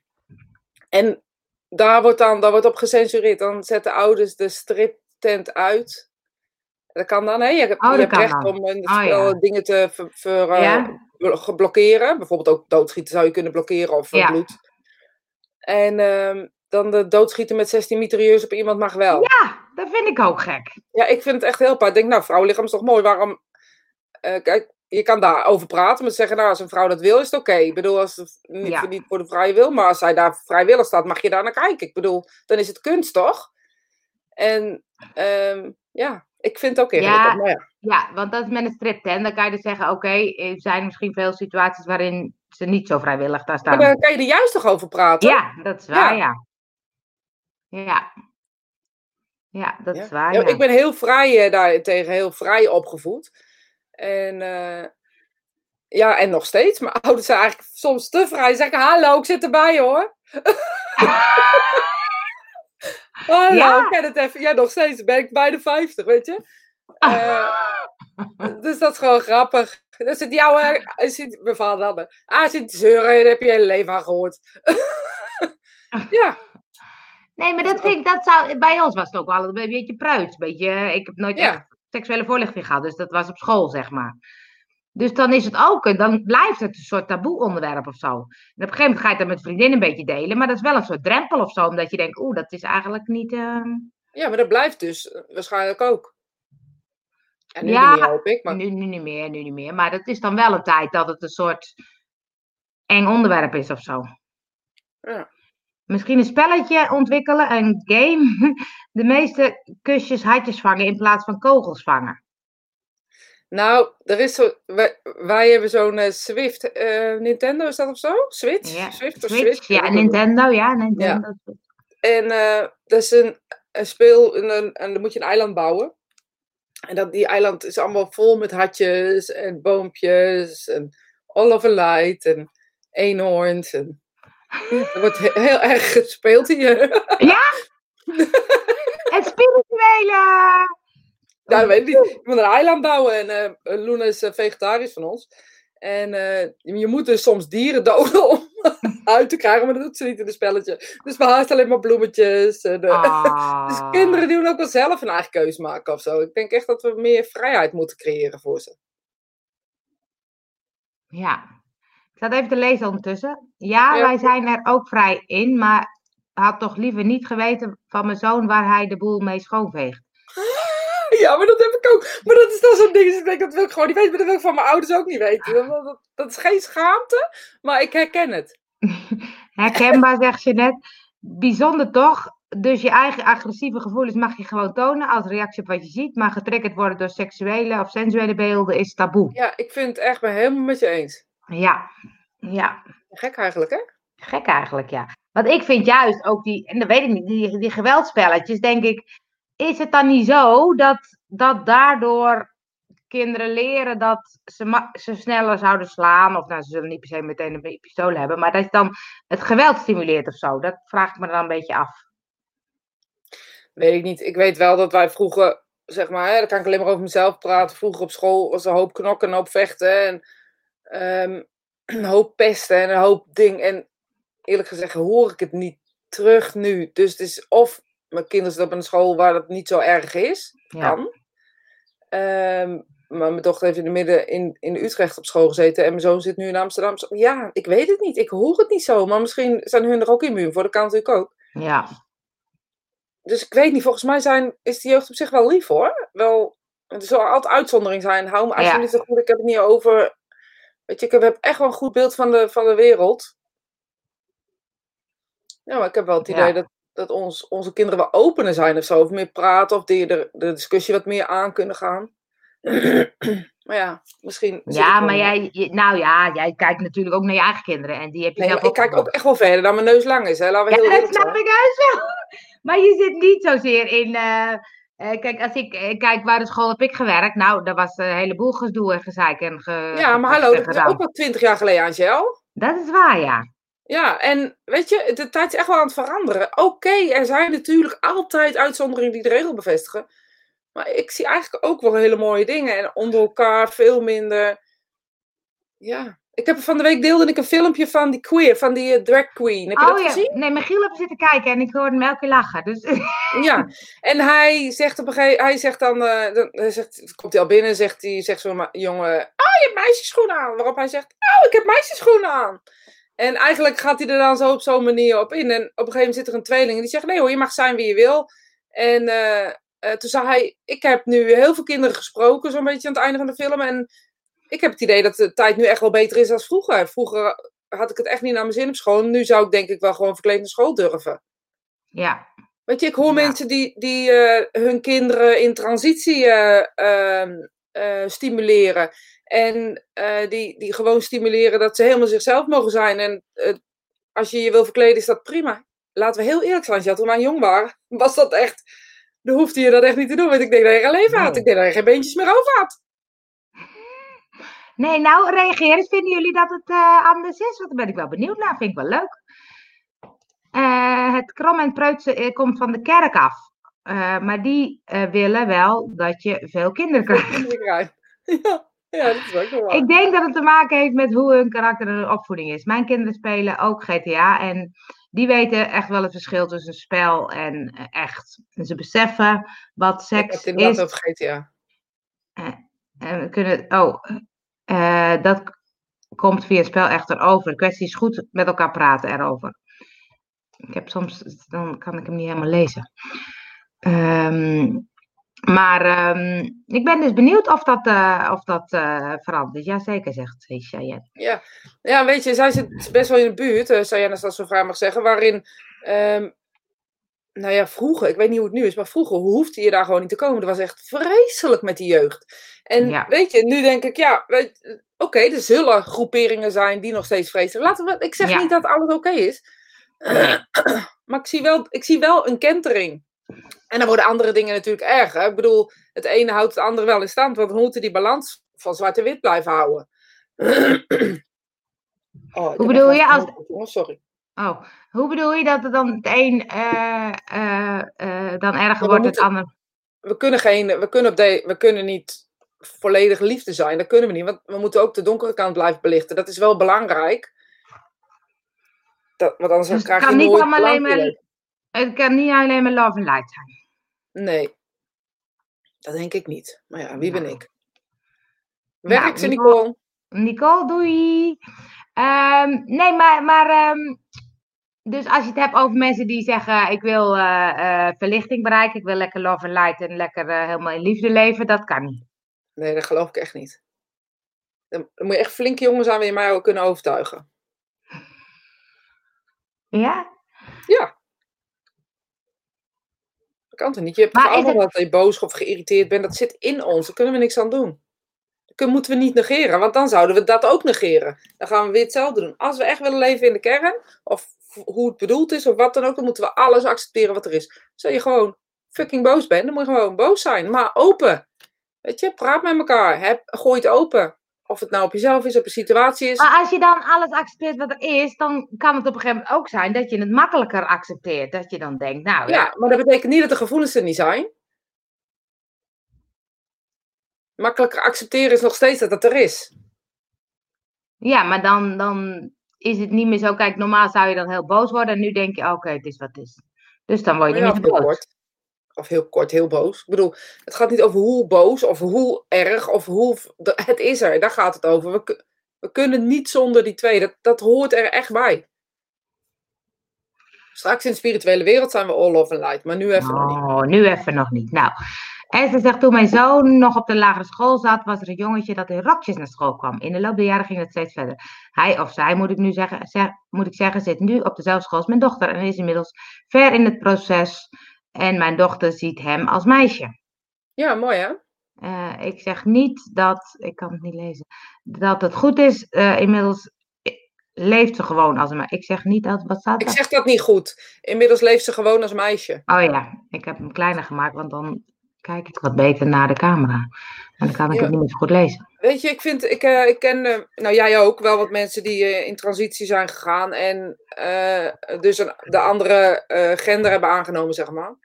En daar wordt dan daar wordt op gecensureerd. Dan zetten ouders de striptent uit. Dat kan dan, hè? Je hebt, Oh, je hebt recht dan. om het Oh, ja. dingen te ver, ver, eh, Ja. blo- blokkeren. Bijvoorbeeld ook doodschieten zou je kunnen blokkeren of eh, Ja. bloed. En ehm, dan de doodschieten met 16 mitrailleurs op iemand mag wel. ja, dat vind ik ook gek. Ja, ik vind het echt heel apart. Ik denk, nou, vrouwenlichaam is toch mooi. Waarom... eh, kijk, je kan daarover praten, maar zeggen, nou, als een vrouw dat wil, is het oké. Ik bedoel, als het niet, Ja. voor, niet voor de vrije wil, maar als zij daar vrijwillig staat, mag je daar naar kijken. Ik bedoel, dan is het kunst, toch? En ehm, ja, ik vind het ook ingewikkeld. Ja. Maar ja, Ja, want dat is met een striptent. Dan kan je dus zeggen, oké, er zijn misschien veel situaties waarin ze niet zo vrijwillig daar maar staan. daar kan je er juist toch over praten? Ja, dat is waar, ja. Ja. Ja, dat is waar. Ik ben heel vrij eh, daartegen, heel vrij opgevoed. En eh, ja, en nog steeds. Mijn ouders zijn eigenlijk soms te vrij. Zeggen, hallo, ik zit erbij hoor. Hallo, Ja. ik ken het even. Ja, nog steeds ben ik bij de 50, weet je. Eh, dus dat is gewoon grappig. Dan zit jouw, zit mijn vader dan. Ah, zit zeuren, daar heb je je hele leven aan gehoord. ja, Nee, maar dat vind ik, dat zou, bij ons was het ook wel een beetje pruits. Een beetje, eh, ik heb nooit Ja. echt seksuele voorlichting gehad, dus dat was op school, zeg maar. Dus dan is het ook, dan blijft het een soort taboe onderwerp of zo. En op een gegeven moment ga je het dan met vriendinnen een beetje delen, maar dat is wel een soort drempel of zo, omdat je denkt, oeh, dat is eigenlijk niet... ehm, ja, maar dat blijft dus eh, waarschijnlijk ook. En nu Ja, niet, hoop ik. Maar... Nu, nu niet meer, nu niet meer. Maar dat is dan wel een tijd dat het een soort eng onderwerp is of zo. Ja. Misschien een spelletje ontwikkelen, een game. De meeste kusjes hartjes vangen in plaats van kogels vangen. Nou, er is zo, wij, wij hebben zo'n eh, Swift, eh, Nintendo is dat of zo? Switch? Ja, Swift of Switch, Switch? ja. Nintendo, ja, Nintendo. En eh, dat is een, een speel, en, een- en dan moet je een eiland bouwen. En dat, die eiland is allemaal vol met hartjes en boompjes en all of a light en eenhoorns. En... Er wordt he- heel erg gespeeld hier. Het spirituele! Ja, dat weet ik niet. Je moet een eiland bouwen en eh Luna is eh, vegetarisch van ons. En eh, je moet dus soms dieren doden om uit te krijgen, maar dat doet ze niet in het spelletje. Dus we haast alleen maar bloemetjes. En, Dus Ah. kinderen die ook wel zelf een eigen keuze maken of zo. Ik denk echt dat we meer vrijheid moeten creëren voor ze. Ja. Ik zat even te lezen ondertussen. Ja, Ja. wij zijn er ook vrij in, maar had toch liever niet geweten van mijn zoon waar hij de boel mee schoonveegt. Ja, maar dat heb ik ook. Maar dat is dan zo'n ding. dus Ik denk, dat wil ik gewoon niet weten. Maar dat wil ik van mijn ouders ook niet weten. Dat, dat, dat is geen schaamte, maar ik herken het. Herkenbaar, zegt je net. Bijzonder toch? Dus je eigen agressieve gevoelens mag je gewoon tonen als reactie op wat je ziet. Maar getriggerd worden door seksuele of sensuele beelden is taboe. Ja, ik vind het echt ben helemaal met je eens. Ja, ja. Gek eigenlijk, hè? Gek eigenlijk, ja. Want ik vind juist ook die, en dat weet ik niet, die, die geweldspelletjes, denk ik, is het dan niet zo dat, dat daardoor kinderen leren dat ze, ze sneller zouden slaan, of nou, ze zullen niet per se meteen een pistool hebben, maar dat je dan het geweld stimuleert of zo? Dat vraag ik me dan een beetje af. Weet ik niet. Ik weet wel dat wij vroeger, zeg maar, hè, dan kan ik alleen maar over mezelf praten. Vroeger op school was er een hoop knokken, een hoop vechten en ehm, een hoop pesten en een hoop ding. En eerlijk gezegd hoor ik het niet terug nu. Dus het is of mijn kinderen zitten op een school waar dat niet zo erg is. Ja. Kan. Ehm, maar mijn dochter heeft in de midden in, in Utrecht op school gezeten en mijn zoon zit nu in Amsterdam. Ja, ik weet het niet. Ik hoor het niet zo. Maar misschien zijn hun er ook immuun voor. Dat kan natuurlijk ook Ja, dus ik weet niet, volgens mij zijn, is de jeugd op zich wel lief hoor. Wel, er zal altijd uitzondering zijn. Hou me alsjeblieft te goed, ik heb het niet over. Weet je, ik heb echt wel een goed beeld van de, van de wereld. Ja, maar ik heb wel het Ja. idee dat, dat ons, onze kinderen wel opener zijn of zo. Of meer praten, of die de, de discussie wat meer aan kunnen gaan. maar ja, misschien. ja maar jij, je- nou ja, jij kijkt natuurlijk ook naar je eigen kinderen en die heb je Nee, zelf maar ik kijk ook echt wel verder dan mijn neus lang is. Hè? Laten we heel Ja, dat snap ik juist wel. Maar je zit niet zozeer in, eh, eh, kijk, als ik eh, kijk waar de school heb ik gewerkt, nou, daar was een heleboel gedoe en gezeik en ge, Ja, maar hallo, dat is ook al twintig jaar geleden, Angel. Dat is waar, ja. Ja, en weet je, de tijd is echt wel aan het veranderen. Oké, er zijn natuurlijk altijd uitzonderingen die de regel bevestigen. Maar ik zie eigenlijk ook wel hele mooie dingen. En onder elkaar veel minder. Ja. Ik heb van de week deelde ik een filmpje van die queer, van die uh, drag queen. Heb je oh dat ja, gezien? nee, Michiel heeft zitten kijken en ik hoorde hem elke keer lachen. Dus... Ja, en hij zegt op een gegeven hij zegt dan, uh, dan hij zegt, komt hij al binnen, zegt hij, zegt zo'n jongen, oh je hebt meisjesschoenen aan. Waarop hij zegt, oh ik heb meisjesschoenen aan. En eigenlijk gaat hij er dan zo op zo'n manier op in. En op een gegeven moment zit er een tweeling en die zegt, nee hoor, je mag zijn wie je wil. En uh, uh, toen zei hij, ik heb nu heel veel kinderen gesproken, zo'n beetje aan het einde van de film. En ik heb het idee dat de tijd nu echt wel beter is dan vroeger. Vroeger had ik het echt niet naar mijn zin op school. Nu zou ik denk ik wel gewoon verkleed naar school durven. Ja. Weet je, ik hoor ja. mensen die, die uh, hun kinderen in transitie uh, stimuleren. En die, die gewoon stimuleren dat ze helemaal zichzelf mogen zijn. En als je je wil verkleden, is dat prima. Laten we heel eerlijk zijn, toen wij jong waren, was dat echt dan hoefde je dat echt niet te doen. Want ik denk dat je geen leven had. Ik denk dat je geen beentjes meer over had. Nee, nou, reageren. Vinden jullie dat het uh, anders is? Want daar ben ik wel benieuwd naar. Vind ik wel leuk. Het krom en preutse komt van de kerk af. maar die willen wel dat je veel kinderen krijgt. Ja, ja, dat is ook wel waar. Ik denk dat het te maken heeft met hoe hun karakter en hun opvoeding is. Mijn kinderen spelen ook GTA. En die weten echt wel het verschil tussen spel en echt. En ze beseffen wat seks ik is. over GTA. En we kunnen, oh, uh, dat komt via het spel echt erover. De kwestie is goed met elkaar praten erover. Ik heb soms, dan kan ik hem niet helemaal lezen. Um, maar um, ik ben dus benieuwd of dat, uh, of dat uh, verandert. Jazeker, zegt Cheyenne. Ja. ja, weet je, zij zit best wel in de buurt, uh, Cheyenne, als dat zo vrij mag zeggen, waarin, um, nou ja, vroeger, ik weet niet hoe het nu is, maar vroeger hoefde je daar gewoon niet te komen. Dat was echt vreselijk met die jeugd. En ja. weet je, nu denk ik, ja, oké, okay, er zullen groeperingen zijn die nog steeds vreselijk. Laten we, ik zeg ja. niet dat alles oké okay is, maar ik zie, wel, ik zie wel een kentering. En dan worden andere dingen natuurlijk erger. Ik bedoel, het ene houdt het andere wel in stand, want we moeten die balans van zwart-wit blijven houden. oh, Hoe bedoel je als. Oh, sorry. Oh, hoe bedoel je dat het dan het een uh, uh, uh, dan erger wordt, het ander? We kunnen, geen, we, kunnen op de, we kunnen niet volledig liefde zijn, dat kunnen we niet, want we moeten ook de donkere kant blijven belichten. Dat is wel belangrijk. Dat, want anders dus krijg je je niet nooit alleen maar, Het kan niet alleen maar love and light zijn. Nee, dat denk ik niet. Maar ja, wie ben ik? Werk Nou, ze, Nicole. Nicole, doei. Um, nee, maar, maar um, dus als je het hebt over mensen die zeggen: Ik wil uh, uh, verlichting bereiken, ik wil lekker love and light en lekker uh, helemaal in liefde leven, dat kan niet. Nee, dat geloof ik echt niet. Dan, moet je echt flinke jongens aan wie je mij ook kunnen overtuigen. Ja? Ja. Dat kan toch niet? Je hebt Maar allemaal het- dat je boos of geïrriteerd bent. Dat zit in ons. Daar kunnen we niks aan doen. Dat moeten we niet negeren. Want dan zouden we dat ook negeren. Dan gaan we weer hetzelfde doen. Als we echt willen leven in de kern. Of hoe het bedoeld is. Of wat dan ook. Dan moeten we alles accepteren wat er is. Als je gewoon fucking boos bent. Dan moet je gewoon boos zijn. Maar open. Weet je. Praat met elkaar. Heb, gooi het open. Of het nou op jezelf is. Op een situatie is. Maar als je dan alles accepteert wat er is, dan kan het op een gegeven moment ook zijn dat je het makkelijker accepteert. Dat je dan denkt, nou ja, Ja, maar dat betekent niet dat de gevoelens er niet zijn. Makkelijker accepteren is nog steeds dat het er is. ja maar dan, dan is het niet meer zo. Kijk, normaal zou je dan heel boos worden en nu denk je, oké, het is wat het is. Dus dan word je ja, niet meer boos. Of heel kort, heel boos. Ik bedoel, het gaat niet over hoe boos of hoe erg of hoe. Het is er, daar gaat het over. We, we kunnen niet zonder die twee. Dat, dat hoort er echt bij. Straks in de spirituele wereld zijn we all love and light, maar nu even nog niet. Oh, nu even nog niet. Nou, Esther zegt, toen mijn zoon nog op de lagere school zat, was er een jongetje dat in rokjes naar school kwam. In de loop der jaren ging het steeds verder. Hij of zij, moet ik nu zeggen, zeg- moet ik zeggen, zit nu op dezelfde school als mijn dochter en is inmiddels ver in het proces. En mijn dochter ziet hem als meisje. Ja, mooi hè? Eh, ik zeg niet dat, ik kan het niet lezen, dat het goed is. Eh, inmiddels eh, leeft ze gewoon als een meisje. Ik zeg niet dat, wat staat Ik zeg dat niet goed. Inmiddels leeft ze gewoon als meisje. Oh ja, ik heb hem kleiner gemaakt, want dan kijk ik wat beter naar de camera. En dan kan ik Ja. het niet meer zo goed lezen. Weet je, ik vind, ik, eh, ik ken, eh, nou jij ook, wel wat mensen die eh, in transitie zijn gegaan en dus een, de andere gender hebben aangenomen, zeg maar.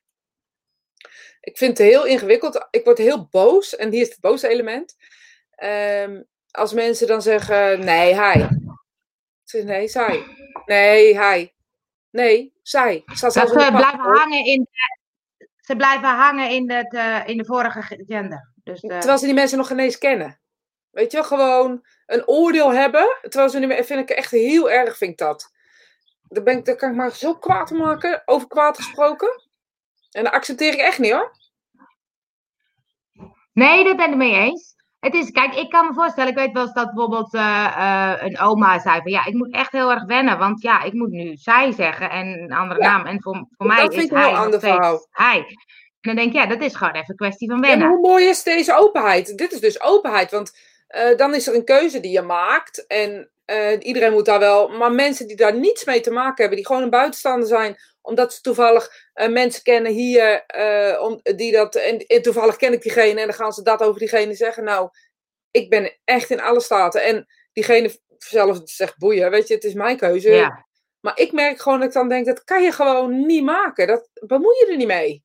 Ik vind het heel ingewikkeld. Ik word heel boos, en hier is het boze element. Ehm, als mensen dan zeggen, nee, hij. Zeg, nee, zij. Nee, hij. Nee, zij. Dat ze blijven hangen in ze blijven hangen in, het, eh, in de vorige ge- gender. Dus, eh, Terwijl ze die mensen nog geen eens kennen. Weet je, gewoon een oordeel hebben. Terwijl ze niet meer, vind ik echt heel erg, vind ik dat. Daar, ben ik, daar kan ik maar zo kwaad maken, over kwaad gesproken. En dat accepteer ik echt niet hoor. Nee, dat ben ik mee eens. Het is, kijk, ik kan me voorstellen, ik weet wel eens dat bijvoorbeeld eh, eh, een oma zei van ja, ik moet echt heel erg wennen, want ja, ik moet nu zij zeggen en een andere Ja. naam. En voor, voor Dat mij is ik heel hij nog ander steeds verhaal. hij. En dan denk ik, ja, dat is gewoon even een kwestie van wennen. hoe mooi is deze openheid? Dit is dus openheid, want eh, dan is er een keuze die je maakt. En eh, iedereen moet daar wel. Maar mensen die daar niets mee te maken hebben, die gewoon een buitenstaander zijn, omdat ze toevallig eh, mensen kennen hier, eh, om, die dat. En, en toevallig ken ik diegene en dan gaan ze dat over diegene zeggen. Nou, ik ben echt in alle staten. En diegene zelf zegt boeien, weet je, het is mijn keuze. Ja. Maar ik merk gewoon dat ik dan denk, dat kan je gewoon niet maken. Dat bemoei je er niet mee.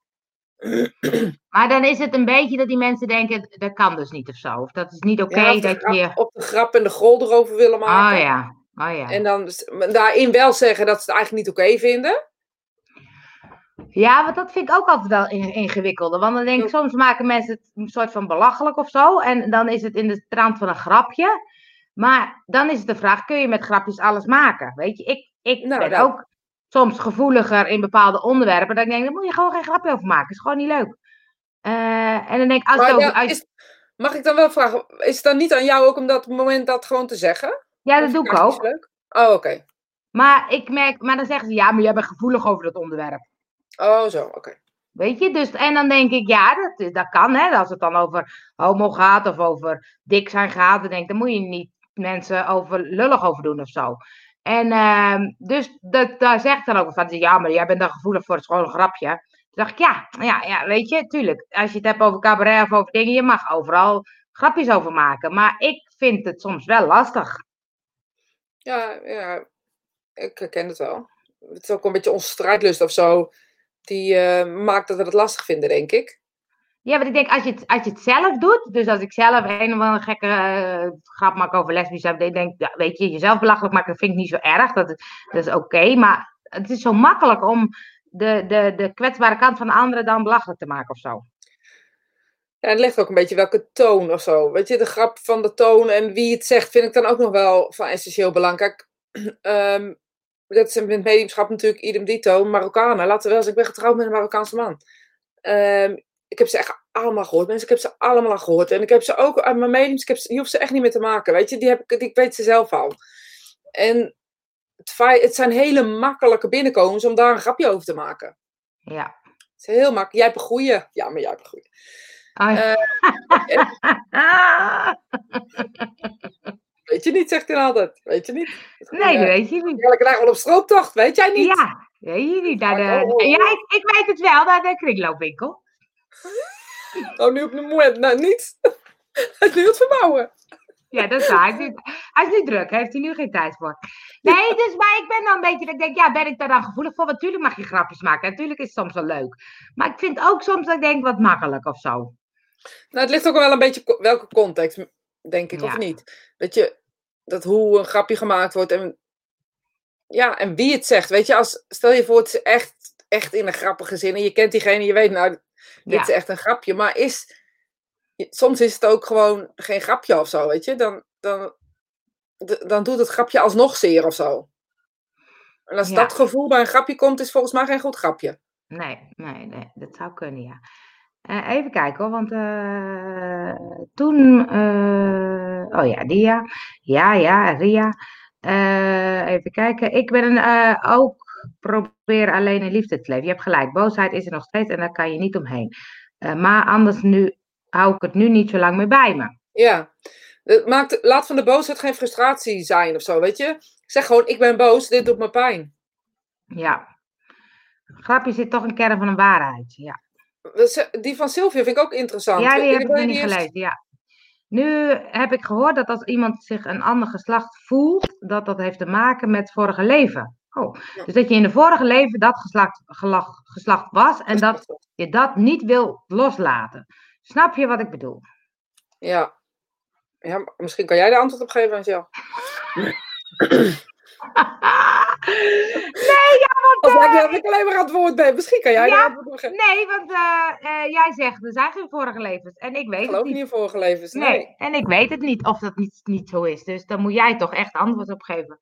Maar dan is het een beetje dat die mensen denken, dat kan dus niet of zo. Of dat is niet oké Ja, de dat grap- je... op de grap en de grol erover willen maken. Oh ja, oh ja. En dan daarin wel zeggen dat ze het eigenlijk niet oké vinden. Ja, want dat vind ik ook altijd wel in- ingewikkelder. Want dan denk ik, soms maken mensen het een soort van belachelijk of zo. En dan is het in de trant van een grapje. Maar dan is het de vraag, kun je met grapjes alles maken? Weet je, ik, ik Nou, ben dat- ook soms gevoeliger in bepaalde onderwerpen. Dat ik denk, daar moet je gewoon geen grapje over maken. is gewoon niet leuk. Eh, en dan denk ik, als Maar het over... ja, als- is, mag ik dan wel vragen, is het dan niet aan jou ook om dat moment dat gewoon te zeggen? ja, dat Of doe ik ook. leuk? Oh, oké. Maar, ik merk, maar dan zeggen ze, ja, maar jij bent gevoelig over dat onderwerp. Oh, zo, oké. Weet je, dus en dan denk ik, ja, dat, dat kan, hè. Als het dan over homo gaat of over dik zijn gaat, dan denk ik, dan moet je niet mensen over lullig over doen of zo. En ehm, dus dat, daar zegt dan ook van, ja, maar jij bent dan gevoelig voor het gewoon een grapje. Toen dacht ik, ja, ja, ja, weet je, tuurlijk. Als je het hebt over cabaret of over dingen, je mag overal grapjes over maken. Maar ik vind het soms wel lastig. Ja, ja, ik herken het wel. Het is ook een beetje onze strijdlust of zo. Die eh, maakt dat we het lastig vinden, denk ik. Ja, want ik denk, als je het, als je het zelf doet, dus als ik zelf een of andere gekke eh, grap maak over lesbisch, ik denk, ja, weet je, jezelf belachelijk maken, dat vind ik niet zo erg, dat, dat is oké, maar het is zo makkelijk om de, de, de kwetsbare kant van de anderen dan belachelijk te maken of zo. Ja, het ligt ook een beetje welke toon of zo. Weet je, de grap van de toon en wie het zegt, vind ik dan ook nog wel van essentieel belang. Kijk, ehm, dat is in het natuurlijk idem dito. Marokkanen, laten we wel eens, ik ben getrouwd met een Marokkaanse man. Ehm, ik heb ze echt allemaal gehoord. Mensen, ik heb ze allemaal al gehoord. En ik heb ze ook uit mijn mediums, ik heb ze, je hoeft ze echt niet meer te maken. Weet je, die heb ik, die, ik weet ze zelf al. En het, het zijn hele makkelijke binnenkomens om daar een grapje over te maken. Ja. Het is heel makkelijk. Jij hebt een goeie. Ja, maar jij hebt een goeie. Oh, ja. Weet je niet, zegt hij altijd. Weet je niet? nee, dat weet je niet. Elke dag wel op strooptocht, weet jij niet? Ja, weet je niet. Naar de, oh. ja, ik, ik weet het wel, naar de kringloopwinkel. Oh, nu op de moment. Nou, niet. Hij is nu het verbouwen. Ja, dat is waar. Hij is, nu, hij is nu druk, heeft hij nu geen tijd voor. Nee, dus maar ik ben dan een beetje, dat ik denk, ja, ben ik daar dan gevoelig voor? Want Natuurlijk mag je grapjes maken, natuurlijk is het soms wel leuk. Maar ik vind ook soms dat ik denk, wat makkelijk of zo. Nou, het ligt ook wel een beetje welke context, denk ik, of niet. Dat je, dat hoe een grapje gemaakt wordt en, ja, en wie het zegt. Weet je, als, stel je voor, het is echt, echt in een grappige zin en je kent diegene, je weet, nou, dit is echt een grapje. Maar is, soms is het ook gewoon geen grapje of zo, weet je. Dan, dan, dan doet het grapje alsnog zeer of zo. En als Ja. dat gevoel bij een grapje komt, is volgens mij geen goed grapje. Nee, nee, nee, dat zou kunnen, ja. Eh, even kijken hoor, want eh, toen, eh, oh ja, Dia, ja, ja, Ria. Even kijken, ik ben een, ook probeer alleen in liefde te leven. Je hebt gelijk, boosheid is er nog steeds en daar kan je niet omheen. Eh, maar anders nu, hou ik het nu niet zo lang meer bij me. Ja. Het maakt, laat van de boosheid geen frustratie zijn of zo, weet je. Zeg gewoon, ik ben boos, dit doet me pijn. Ja. Grapje zit toch een kern van een waarheid, ja. Die van Sylvia vind ik ook interessant. Ja, die heb Ik nog niet gelezen, ja. Nu heb ik gehoord dat als iemand zich een ander geslacht voelt, dat dat heeft te maken met vorige leven. Oh, Ja. dus dat je in de vorige leven dat geslacht, geslacht was en dat je dat niet wil loslaten. Snap je wat ik bedoel? Ja. ja. Misschien kan jij de antwoord op geven, Angel. nee, ja, Als want, ik, dat ik alleen maar aan het woord ben. Misschien kan jij Ja. de antwoord op geven. nee, want eh, eh, jij zegt er zijn geen vorige levens en ik weet Ik geloof niet. niet in vorige levens. Nee. Nee, en ik weet het niet of dat niet, niet zo is. Dus dan moet jij toch echt antwoord op geven.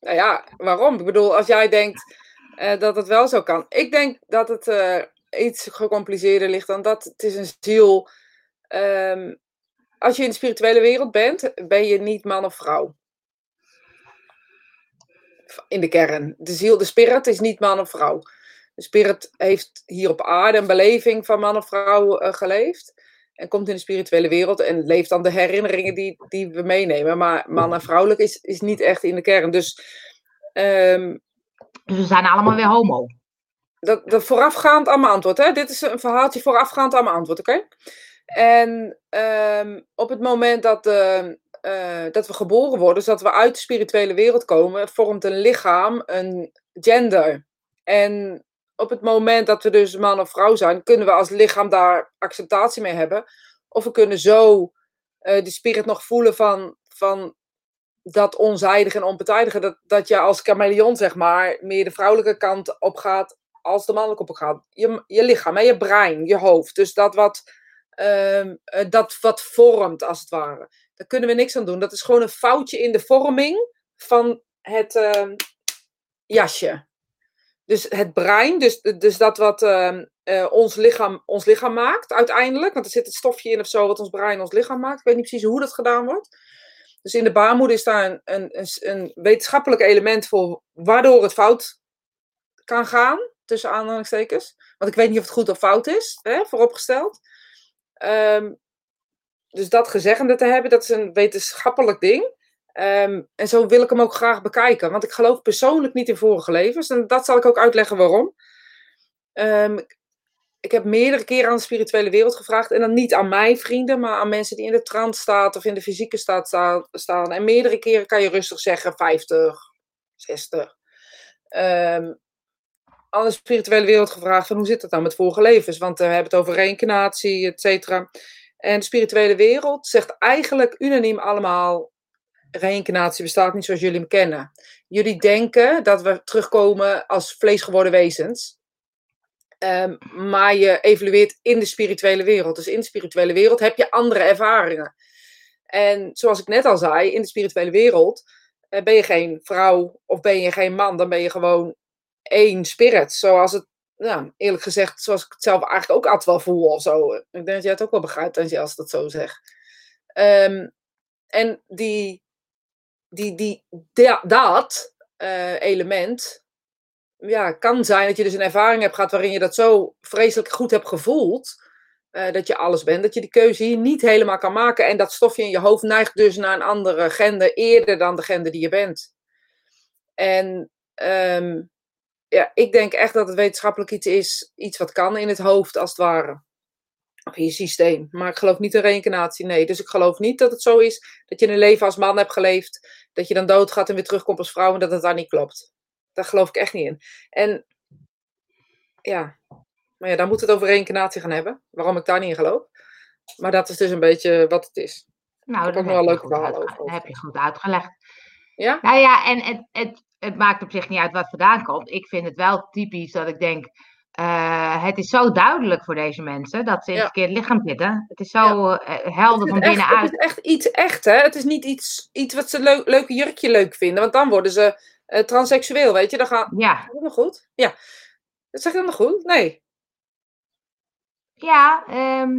Nou ja, waarom? Ik bedoel, als jij denkt eh, dat het wel zo kan. Ik denk dat het eh, iets gecompliceerder ligt dan dat. Het is een ziel. Ehm, als je in de spirituele wereld bent, ben je niet man of vrouw. In de kern. De ziel, de spirit is niet man of vrouw. De spirit heeft hier op aarde een beleving van man of vrouw eh, geleefd. En komt in de spirituele wereld en leeft dan de herinneringen die, die we meenemen. Maar man en vrouwelijk is, is niet echt in de kern. Dus ehm, Dus we zijn allemaal weer homo. dat, dat voorafgaand aan mijn antwoord. Hè? Dit is een verhaaltje voorafgaand aan mijn antwoord, oké? En ehm, op het moment dat, eh, eh, dat we geboren worden, dus dat we uit de spirituele wereld komen, vormt een lichaam een gender. En op het moment dat we dus man of vrouw zijn, kunnen we als lichaam daar acceptatie mee hebben. Of we kunnen zo eh de spirit nog voelen van, van dat onzijdige en onpartijdige. Dat, dat je als chameleon, zeg maar, meer de vrouwelijke kant op gaat als de mannelijke op gaat. Je, je lichaam, hè, je brein, je hoofd. Dus dat wat, ehm, eh, dat wat vormt, als het ware. Daar kunnen we niks aan doen. Dat is gewoon een foutje in de vorming van het ehm, jasje. Dus het brein, dus, dus dat wat ehm, eh, ons, lichaam, ons lichaam maakt uiteindelijk. Want er zit een stofje in of zo wat ons brein ons lichaam maakt. Ik weet niet precies hoe dat gedaan wordt. Dus in de baarmoeder is daar een, een, een, een wetenschappelijk element voor waardoor het fout kan gaan, tussen aanhalingstekens. Want ik weet niet of het goed of fout is, hè, vooropgesteld. Ehm, dus dat gezeggende te hebben, dat is een wetenschappelijk ding. Ehm, en zo wil ik hem ook graag bekijken. Want ik geloof persoonlijk niet in vorige levens. En dat zal ik ook uitleggen waarom. Ehm, ik heb meerdere keren aan de spirituele wereld gevraagd. En dan niet aan mijn vrienden, maar aan mensen die in de trance staat of in de fysieke staat sta- staan. En meerdere keren kan je rustig zeggen 50, 60. Ehm, aan de spirituele wereld gevraagd van hoe zit het dan met vorige levens? Want eh, we hebben het over reïncarnatie, et cetera. En de spirituele wereld zegt eigenlijk unaniem allemaal... Reïncarnatie bestaat niet zoals jullie hem kennen. Jullie denken dat we terugkomen als vleesgeworden wezens. Ehm, maar je evolueert in de spirituele wereld. Dus in de spirituele wereld heb je andere ervaringen. En zoals ik net al zei, in de spirituele wereld eh, ben je geen vrouw of ben je geen man. Dan ben je gewoon één spirit. Zoals het, nou, eerlijk gezegd, zoals ik het zelf eigenlijk ook altijd wel voel of zo. Ik denk dat jij het ook wel begrijpt als je dat zo zegt. Ehm, en die, die, die, da- dat eh, element, ja, kan zijn dat je dus een ervaring hebt gehad waarin je dat zo vreselijk goed hebt gevoeld. eh, dat je alles bent, dat je die keuze hier niet helemaal kan maken. En dat stofje in je hoofd neigt dus naar een andere gender eerder dan de gender die je bent. En ehm, ja, ik denk echt dat het wetenschappelijk iets is, iets wat kan in het hoofd als het ware. Of je systeem. Maar ik geloof niet in reïncarnatie, nee. Dus ik geloof niet dat het zo is dat je een leven als man hebt geleefd, dat je dan doodgaat en weer terugkomt als vrouw en dat het daar niet klopt. Daar geloof ik echt niet in. En ja, maar ja, dan moet het over reïncarnatie gaan hebben. Waarom ik daar niet in geloof. Maar dat is dus een beetje wat het is. Nou, heb dat nog wel leuke verhalen uitge- over. dat heb je goed uitgelegd. Ja? Nou ja, en het, het, het maakt op zich niet uit wat vandaan komt. Ik vind het wel typisch dat ik denk, eh, het is zo duidelijk voor deze mensen dat ze in Ja. het verkeerde lichaam zitten. Het is zo eh, helder van echt, het binnenuit. is echt iets echt, hè? Het is niet iets, iets wat ze leuk, leuke jurkje leuk vinden. Want dan worden ze eh, transseksueel, weet je. Dan gaan... Ja, Is dat nog goed? Ja. Dat zeg dan nog goed? Nee. ja ehm,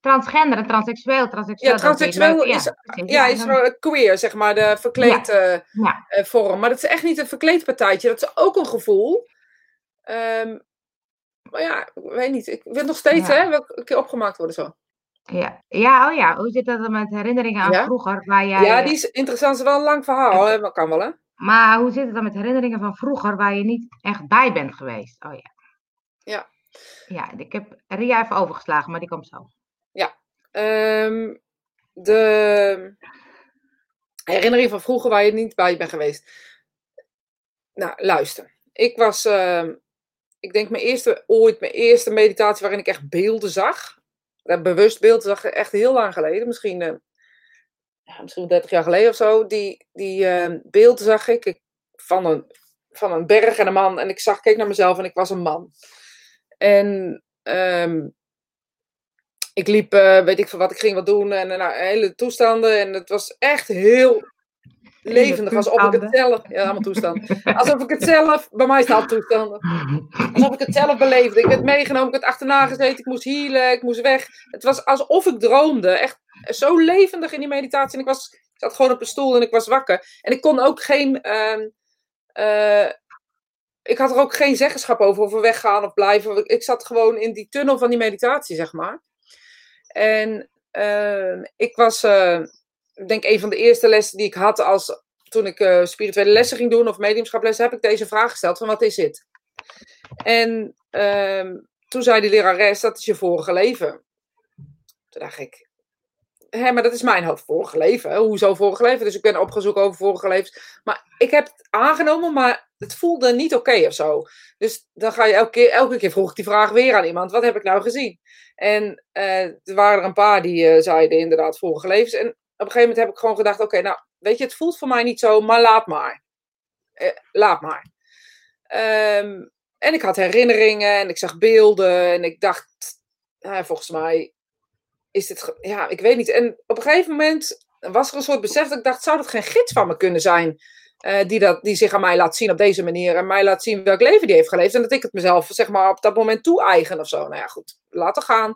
transgender en transseksueel. transseksueel Ja, ik transseksueel is, Ja, ja, Ja, is queer, zeg maar, de verkleed ja. vorm. Maar dat is echt niet een verkleedpartijtje. Dat is ook een gevoel. Ehm, maar ja, ik weet niet. Ik wil nog steeds, Ja. hè, een keer opgemaakt worden zo. Ja. ja, oh ja. Hoe zit dat dan met herinneringen aan Ja? vroeger? Waar jij, Ja, die is interessant. Het is wel een lang verhaal, hè. Maar kan wel, hè. Maar hoe zit het dan met herinneringen van vroeger waar je niet echt bij bent geweest? Oh ja. Ja, ik heb Ria even overgeslagen, maar die komt zo. Ehm, de herinnering van vroeger waar je niet bij bent geweest. Nou, luister. Ik was, ehm, ik denk mijn eerste, ooit mijn eerste meditatie waarin ik echt beelden zag. Bewust beelden zag, echt heel lang geleden. Misschien, eh, misschien 30 jaar geleden of zo. Die, die ehm, beelden zag ik, ik van, een, van een berg en een man. En ik zag, keek naar mezelf en ik was een man. En ehm, ik liep, eh, weet ik veel wat, ik ging wat doen en nou, hele toestanden. En het was echt heel levendig, alsof ik het zelf, ja, allemaal toestanden. Alsof ik het zelf, bij mij staat toestanden. Alsof ik het zelf beleefde. Ik werd meegenomen, ik werd achterna gezeten, ik moest healen, ik moest weg. Het was alsof ik droomde. Echt zo levendig in die meditatie. En ik, was, ik zat gewoon op een stoel en ik was wakker. En ik kon ook geen. ehm, eh, ik had er ook geen zeggenschap over of we weggaan of blijven. Ik zat gewoon in die tunnel van die meditatie, zeg maar. En ehm, ik was, eh, denk, een van de eerste lessen die ik had als toen ik eh, spirituele lessen ging doen of mediumschaplessen, heb ik deze vraag gesteld: van wat is dit? En ehm, toen zei die lerares: dat is je vorige leven. Toen dacht ik, hé, maar dat is mijn hoofd vorige leven. Hoezo vorige leven? Dus ik ben opgezocht over vorige levens. Maar ik heb het aangenomen, maar het voelde niet oké of zo. Dus dan ga je elke keer, elke keer vroeg ik die vraag weer aan iemand: wat heb ik nou gezien? En eh, er waren er een paar die eh, zeiden inderdaad vorige levens. En een gegeven moment heb ik gewoon gedacht: oké, nou weet je, het voelt voor mij niet zo, maar laat maar. Eh, laat maar. Ehm, en ik had herinneringen en ik zag beelden en ik dacht, volgens mij is dit, ja, ik weet niet. En op een gegeven moment was er een soort besef dat ik dacht, zou dat geen gids van me kunnen zijn? eh, die, dat, die zich aan mij laat zien op deze manier en mij laat zien welk leven die heeft geleefd. En dat ik het mezelf, zeg maar, op dat moment toe-eigen of zo. Nou ja, goed, laten gaan.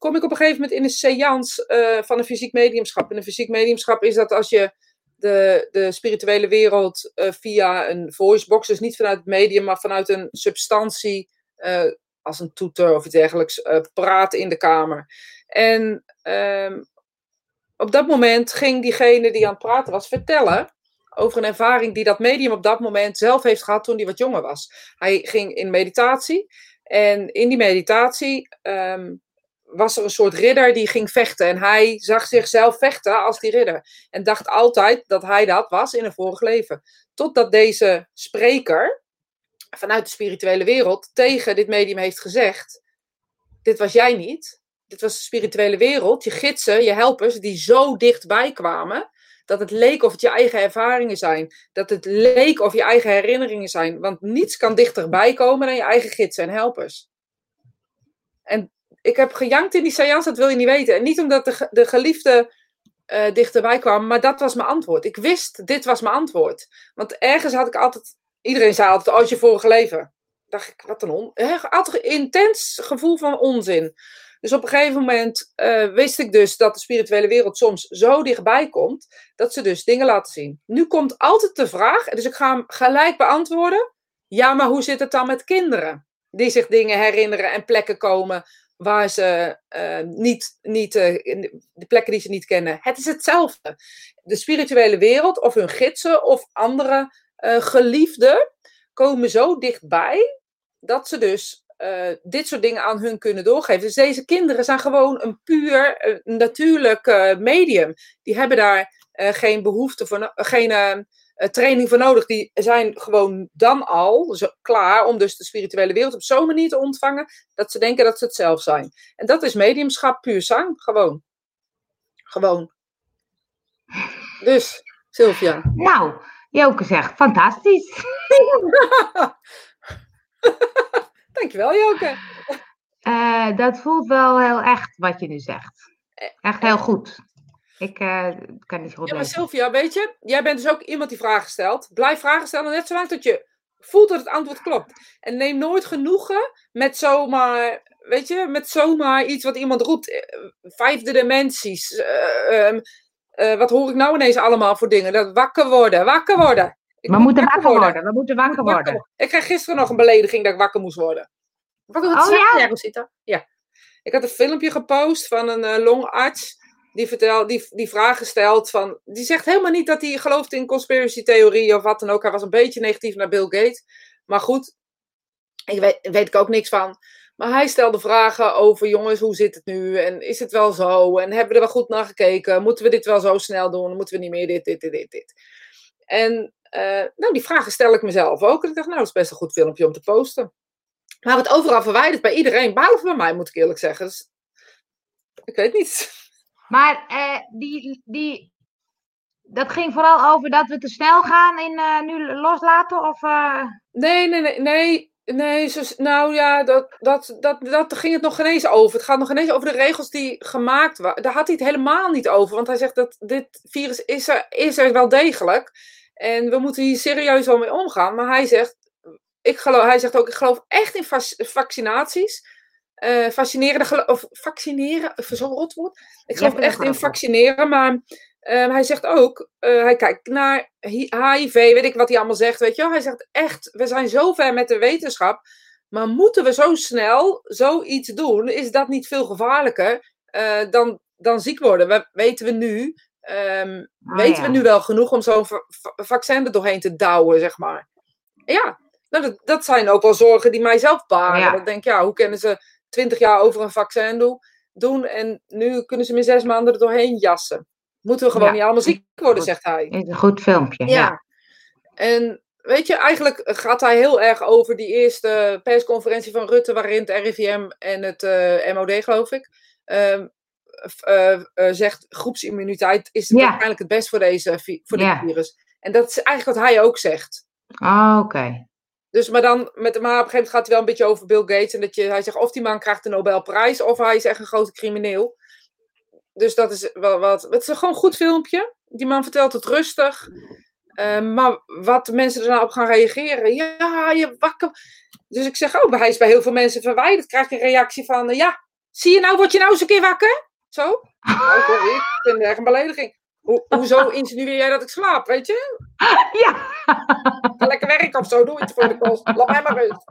Kom ik op een gegeven moment in een seance eh, van een fysiek mediumschap. En een fysiek mediumschap is dat als je de, de spirituele wereld eh, via een voicebox, dus niet vanuit het medium, maar vanuit een substantie, eh, als een toeter of iets dergelijks, praat in de kamer. En ehm, op dat moment ging diegene die aan het praten was vertellen over een ervaring die dat medium op dat moment zelf heeft gehad toen hij wat jonger was. Hij ging in meditatie en in die meditatie ehm, was er een soort ridder die ging vechten. En hij zag zichzelf vechten als die ridder. En dacht altijd dat hij dat was in een vorig leven. Totdat deze spreker vanuit de spirituele wereld tegen dit medium heeft gezegd: Dit was jij niet. Dit was de spirituele wereld, je gidsen, je helpers, die zo dichtbij kwamen. Dat het leek of het je eigen ervaringen zijn. Dat het leek of je eigen herinneringen zijn. Want niets kan dichterbij komen dan je eigen gidsen en helpers. En ik heb gejankt in die seance, dat wil je niet weten. En niet omdat de, de geliefde eh, dichterbij kwam, maar dat was mijn antwoord. Ik wist, dit was mijn antwoord. Want ergens had ik altijd, iedereen zei altijd, oh, is je vorige leven. Dacht ik, wat een on... Altijd een intens gevoel van onzin. Dus op een gegeven moment eh, wist ik dus dat de spirituele wereld soms zo dichtbij komt, dat ze dus dingen laten zien. Nu komt altijd de vraag, dus ik ga hem gelijk beantwoorden. Ja, maar hoe zit het dan met kinderen? Die zich dingen herinneren en plekken komen waar ze eh, niet, niet eh, de plekken die ze niet kennen. Het is hetzelfde. De spirituele wereld, of hun gidsen, of andere eh, geliefden, komen zo dichtbij dat ze dus eh, dit soort dingen aan hun kunnen doorgeven. Dus deze kinderen zijn gewoon een puur natuurlijk medium. Die hebben daar geen behoefte voor, geen eh, eh, training voor nodig. Die zijn gewoon dan al zo, klaar om dus de spirituele wereld op zo'n manier te ontvangen dat ze denken dat ze het zelf zijn. En dat is mediumschap puur zang. Gewoon. Gewoon. Dus, Sylvia. Nou, Joke zegt, fantastisch. Dankjewel, Joke. Eh, dat voelt wel heel echt wat je nu zegt. Echt heel goed. Ik eh, kan niet zo goed Ja, maar lezen. Sylvia, weet je, jij bent dus ook iemand die vragen stelt. Blijf vragen stellen, net zolang tot je voelt dat het antwoord klopt. En neem nooit genoegen met zomaar, weet je, met zomaar iets wat iemand roept. Eh, Vijfde dimensies. eh, ehm, eh, wat hoor ik nou ineens allemaal voor dingen? Dat wakker worden, wakker worden. Ik We moet moeten wakker worden. We moeten wakker Wakker worden. Ik kreeg gisteren nog een belediging dat ik wakker moest worden. Wat wat Oh, zeg ja? jij, Rosita? Ja. Ik had een filmpje gepost van een longarts. Die, vertel, die, die vragen stelt van... Die zegt helemaal niet dat hij gelooft in conspiracy theorieën of wat dan ook. Hij was een beetje negatief naar Bill Gates. Maar goed, ik weet, weet ik ook niks van. Maar hij stelde vragen over, jongens, hoe zit het nu? En is het wel zo? En hebben we er wel goed naar gekeken? Moeten we dit wel zo snel doen? Moeten we niet meer dit, dit, dit, dit, dit? En uh, nou, die vragen stel ik mezelf ook. En ik dacht, nou, dat is best een goed filmpje om te posten. Maar het overal verwijderd bij iedereen, behalve bij mij, moet ik eerlijk zeggen. Dus, ik weet niet. Maar uh, die, die, dat ging vooral over dat we te snel gaan in uh, nu loslaten? Of, Nee, nee, nee, nee. Nee, zo, nou ja, dat, dat, dat, dat ging het nog geen eens over. Het gaat nog geen eens over de regels die gemaakt waren. Daar had hij het helemaal niet over. Want hij zegt dat dit virus is er, is er wel degelijk. En we moeten hier serieus wel mee omgaan. Maar hij zegt, ik geloof, hij zegt ook, ik geloof echt in vaccinaties. Uh, vaccineren, of vaccineren, zo'n rotwoord. Ik geloof echt in vaccineren, maar uh, hij zegt ook, uh, hij kijkt naar HIV, weet ik wat hij allemaal zegt, weet je wel. Hij zegt echt, we zijn zo ver met de wetenschap, maar moeten we zo snel zoiets doen? Is dat niet veel gevaarlijker dan, dan ziek worden? We, weten we nu, um, oh, weten ja. we nu wel genoeg om zo'n vaccin er doorheen te douwen, zeg maar. Ja, nou, dat, dat zijn ook wel zorgen die mij zelf baren. Ja. Ik denk, ja, hoe kunnen ze twintig jaar over een vaccin doen, doen en nu kunnen ze me zes maanden er doorheen jassen? Moeten we gewoon ja. niet allemaal ziek worden, zegt hij. Is een goed filmpje. Ja. ja. En weet je, eigenlijk gaat hij heel erg over die eerste persconferentie van Rutte, waarin het RIVM en het uh, MOD, geloof ik, uh, uh, zegt groepsimmuniteit is ja. waarschijnlijk het best voor, deze, voor dit virus. En dat is eigenlijk wat hij ook zegt. Ah, oké. Okay. Dus, maar dan, met, maar op een gegeven moment gaat hij wel een beetje over Bill Gates. En dat je, hij zegt of die man krijgt de Nobelprijs, of hij is echt een grote crimineel. Dus dat is wel wat. Het is gewoon een goed filmpje. Die man vertelt het rustig. Uh, maar wat mensen er nou op gaan reageren. Ja, je wakker. Dus ik zeg ook, oh, hij is bij heel veel mensen verwijderd. Krijg je een reactie van: uh, Ja, zie je nou, word je nou eens een keer wakker? Zo? Nou, ik vind het echt een belediging. Ho hoezo insinueer jij dat ik slaap, weet je? Ja. Lekker werken of zo, doe iets voor de kost. Laat mij maar rust.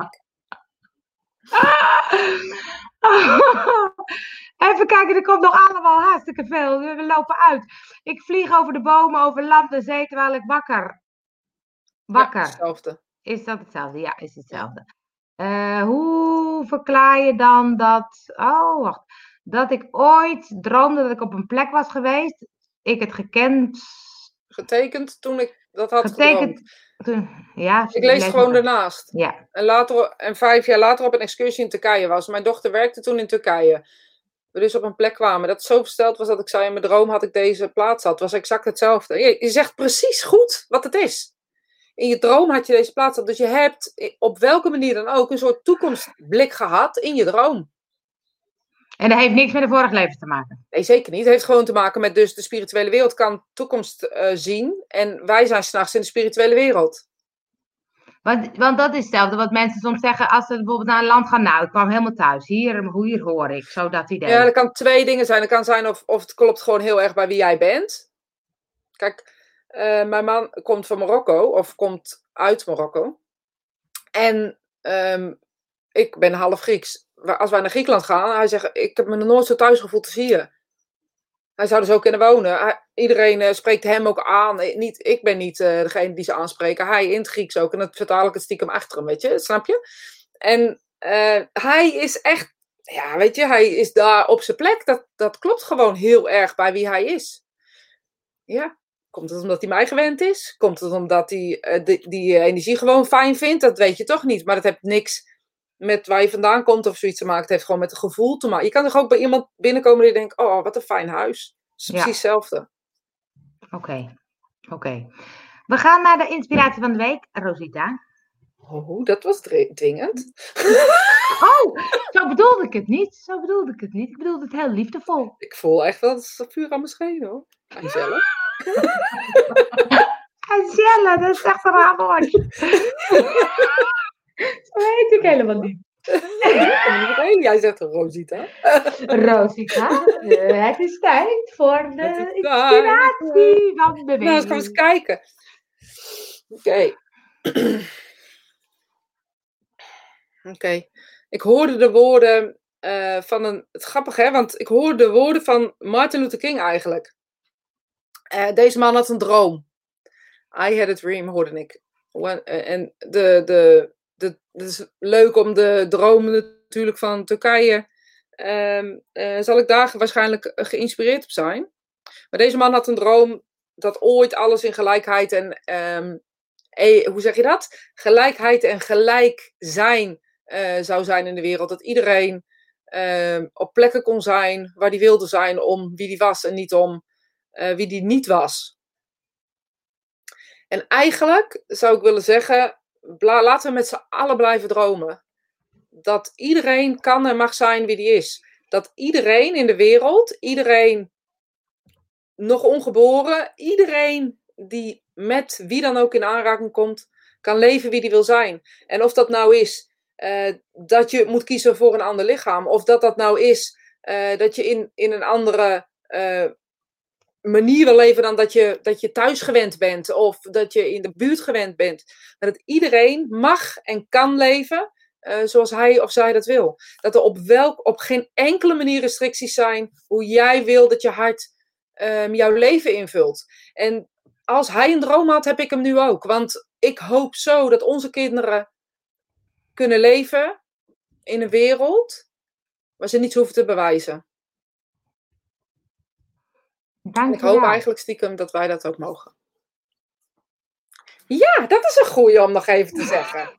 Even kijken, er komt nog allemaal hartstikke veel. We lopen uit. Ik vlieg over de bomen, over land en zee, terwijl ik wakker. Wakker. Ja, hetzelfde. Is dat hetzelfde? Ja, is hetzelfde. Uh, hoe verklaar je dan dat... Oh, wacht. Dat ik ooit droomde dat ik op een plek was geweest. Ik het gekend... Getekend toen ik dat had getekend. Toen, ja, ik lees gewoon ernaast. Ja. En, later, en vijf jaar later op een excursie in Turkije was. Mijn dochter werkte toen in Turkije we dus op een plek kwamen. Dat zo versteld was dat ik zei in mijn droom had ik deze plaats had. Het was exact hetzelfde. Je, je zegt precies goed wat het is. In je droom had je deze plaats had. Dus je hebt op welke manier dan ook een soort toekomstblik gehad in je droom. En dat heeft niks met de vorige leven te maken? Nee, zeker niet. Het heeft gewoon te maken met dus de spirituele wereld kan toekomst uh, zien. En wij zijn s'nachts in de spirituele wereld. Want, want dat is hetzelfde wat mensen soms zeggen als ze bijvoorbeeld naar een land gaan. Nou, ik kwam helemaal thuis. Hier, hier hoor ik. Zo dat idee. Ja, dat kan twee dingen zijn. Het kan zijn of, of het klopt gewoon heel erg bij wie jij bent. Kijk, uh, mijn man komt van Marokko. Of komt uit Marokko. En um, ik ben half Grieks. Als wij naar Griekenland gaan, hij zegt, ik heb me nog nooit zo thuis gevoeld als hier. Hij zou er zo kunnen wonen. Iedereen uh, spreekt hem ook aan. Eh, niet, ik ben niet uh, degene die ze aanspreken. Hij in het Grieks ook. En dat vertaal ik het stiekem achter hem, weet je. Snap je? En hij is echt... Ja, weet je, hij is daar op zijn plek. Dat, dat klopt gewoon heel erg bij wie hij is. Ja. Komt het omdat hij mij gewend is? Komt het omdat hij die, die energie gewoon fijn vindt? Dat weet je toch niet. Maar dat heeft niks met waar je vandaan komt of zoiets te maken. Het heeft gewoon met het gevoel te maken. Je kan toch ook bij iemand binnenkomen die denkt, oh, wat een fijn huis. Het is ja. precies hetzelfde. Oké, okay. oké. Okay. We gaan naar de inspiratie van de week, Rosita. Oh, dat was dwingend. Oh, zo bedoelde ik het niet. Zo bedoelde ik het niet. Ik bedoelde het heel liefdevol. Ik voel echt wel dat het vuur aan mijn schenen hoor. Angela. Angela, dat is echt een raar woord. Zo heet ik helemaal niet. Jij zegt Rosita. Rosita, uh, het is tijd voor de inspiratie van de week. Nou, eens eens kijken. Oké. Okay. Oké. Okay. Ik hoorde de woorden uh, van een... Het grappig hè, want ik hoorde de woorden van Martin Luther King eigenlijk. Uh, deze man had een droom. I had a dream, hoorde ik. En de, de, het is leuk om de dromen natuurlijk van Turkije, ehm, eh, zal ik daar waarschijnlijk geïnspireerd op zijn. Maar deze man had een droom dat ooit alles in gelijkheid en, ehm, eh, hoe zeg je dat? Gelijkheid en gelijk zijn eh, zou zijn in de wereld. Dat iedereen ehm, op plekken kon zijn waar hij wilde zijn om wie hij was en niet om eh, wie die niet was. En eigenlijk zou ik willen zeggen, laten we met z'n allen blijven dromen. Dat iedereen kan en mag zijn wie die is. Dat iedereen in de wereld, iedereen nog ongeboren, iedereen die met wie dan ook in aanraking komt, kan leven wie die wil zijn. En of dat nou is uh, dat je moet kiezen voor een ander lichaam, of dat dat nou is uh, dat je in, in een andere uh, manier leven dan dat je, dat je thuis gewend bent, of dat je in de buurt gewend bent. Maar dat iedereen mag en kan leven zoals hij of zij dat wil. Dat er op, welk, op geen enkele manier restricties zijn hoe jij wil dat je hart um, jouw leven invult. En als hij een droom had, heb ik hem nu ook. Want ik hoop zo dat onze kinderen kunnen leven in een wereld waar ze niets hoeven te bewijzen. Dank ik hoop eigenlijk stiekem dat wij dat ook mogen. Ja, dat is een goeie om nog even te zeggen.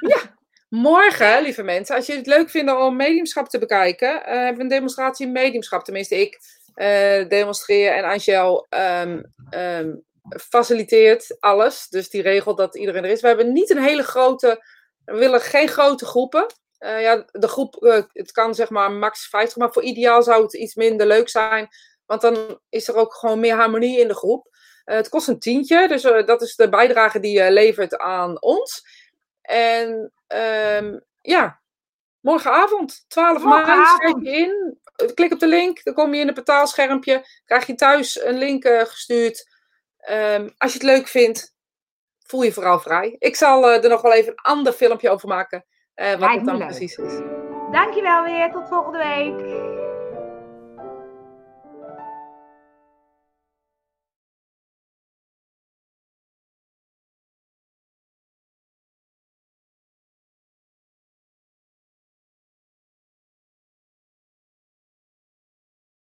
Ja, morgen, lieve mensen, als jullie het leuk vinden om mediumschap te bekijken, uh, hebben we een demonstratie mediumschap. Tenminste, ik uh, demonstreer en Angel um, um, faciliteert alles. Dus die regelt dat iedereen er is. We hebben niet een hele grote, we willen geen grote groepen. Uh, ja, de groep, het kan zeg maar max 50, maar voor ideaal zou het iets minder leuk zijn. Want dan is er ook gewoon meer harmonie in de groep. Uh, het kost een tientje, dus dat is de bijdrage die je levert aan ons. En um, ja, morgenavond, 12 maart, schrijf je in klik op de link, dan kom je in het betaalschermpje. Krijg je thuis een link uh, gestuurd. Um, als je het leuk vindt, voel je vooral vrij. Ik zal er nog wel even een ander filmpje over maken. Wat het dan precies is. Dankjewel weer. Tot volgende week.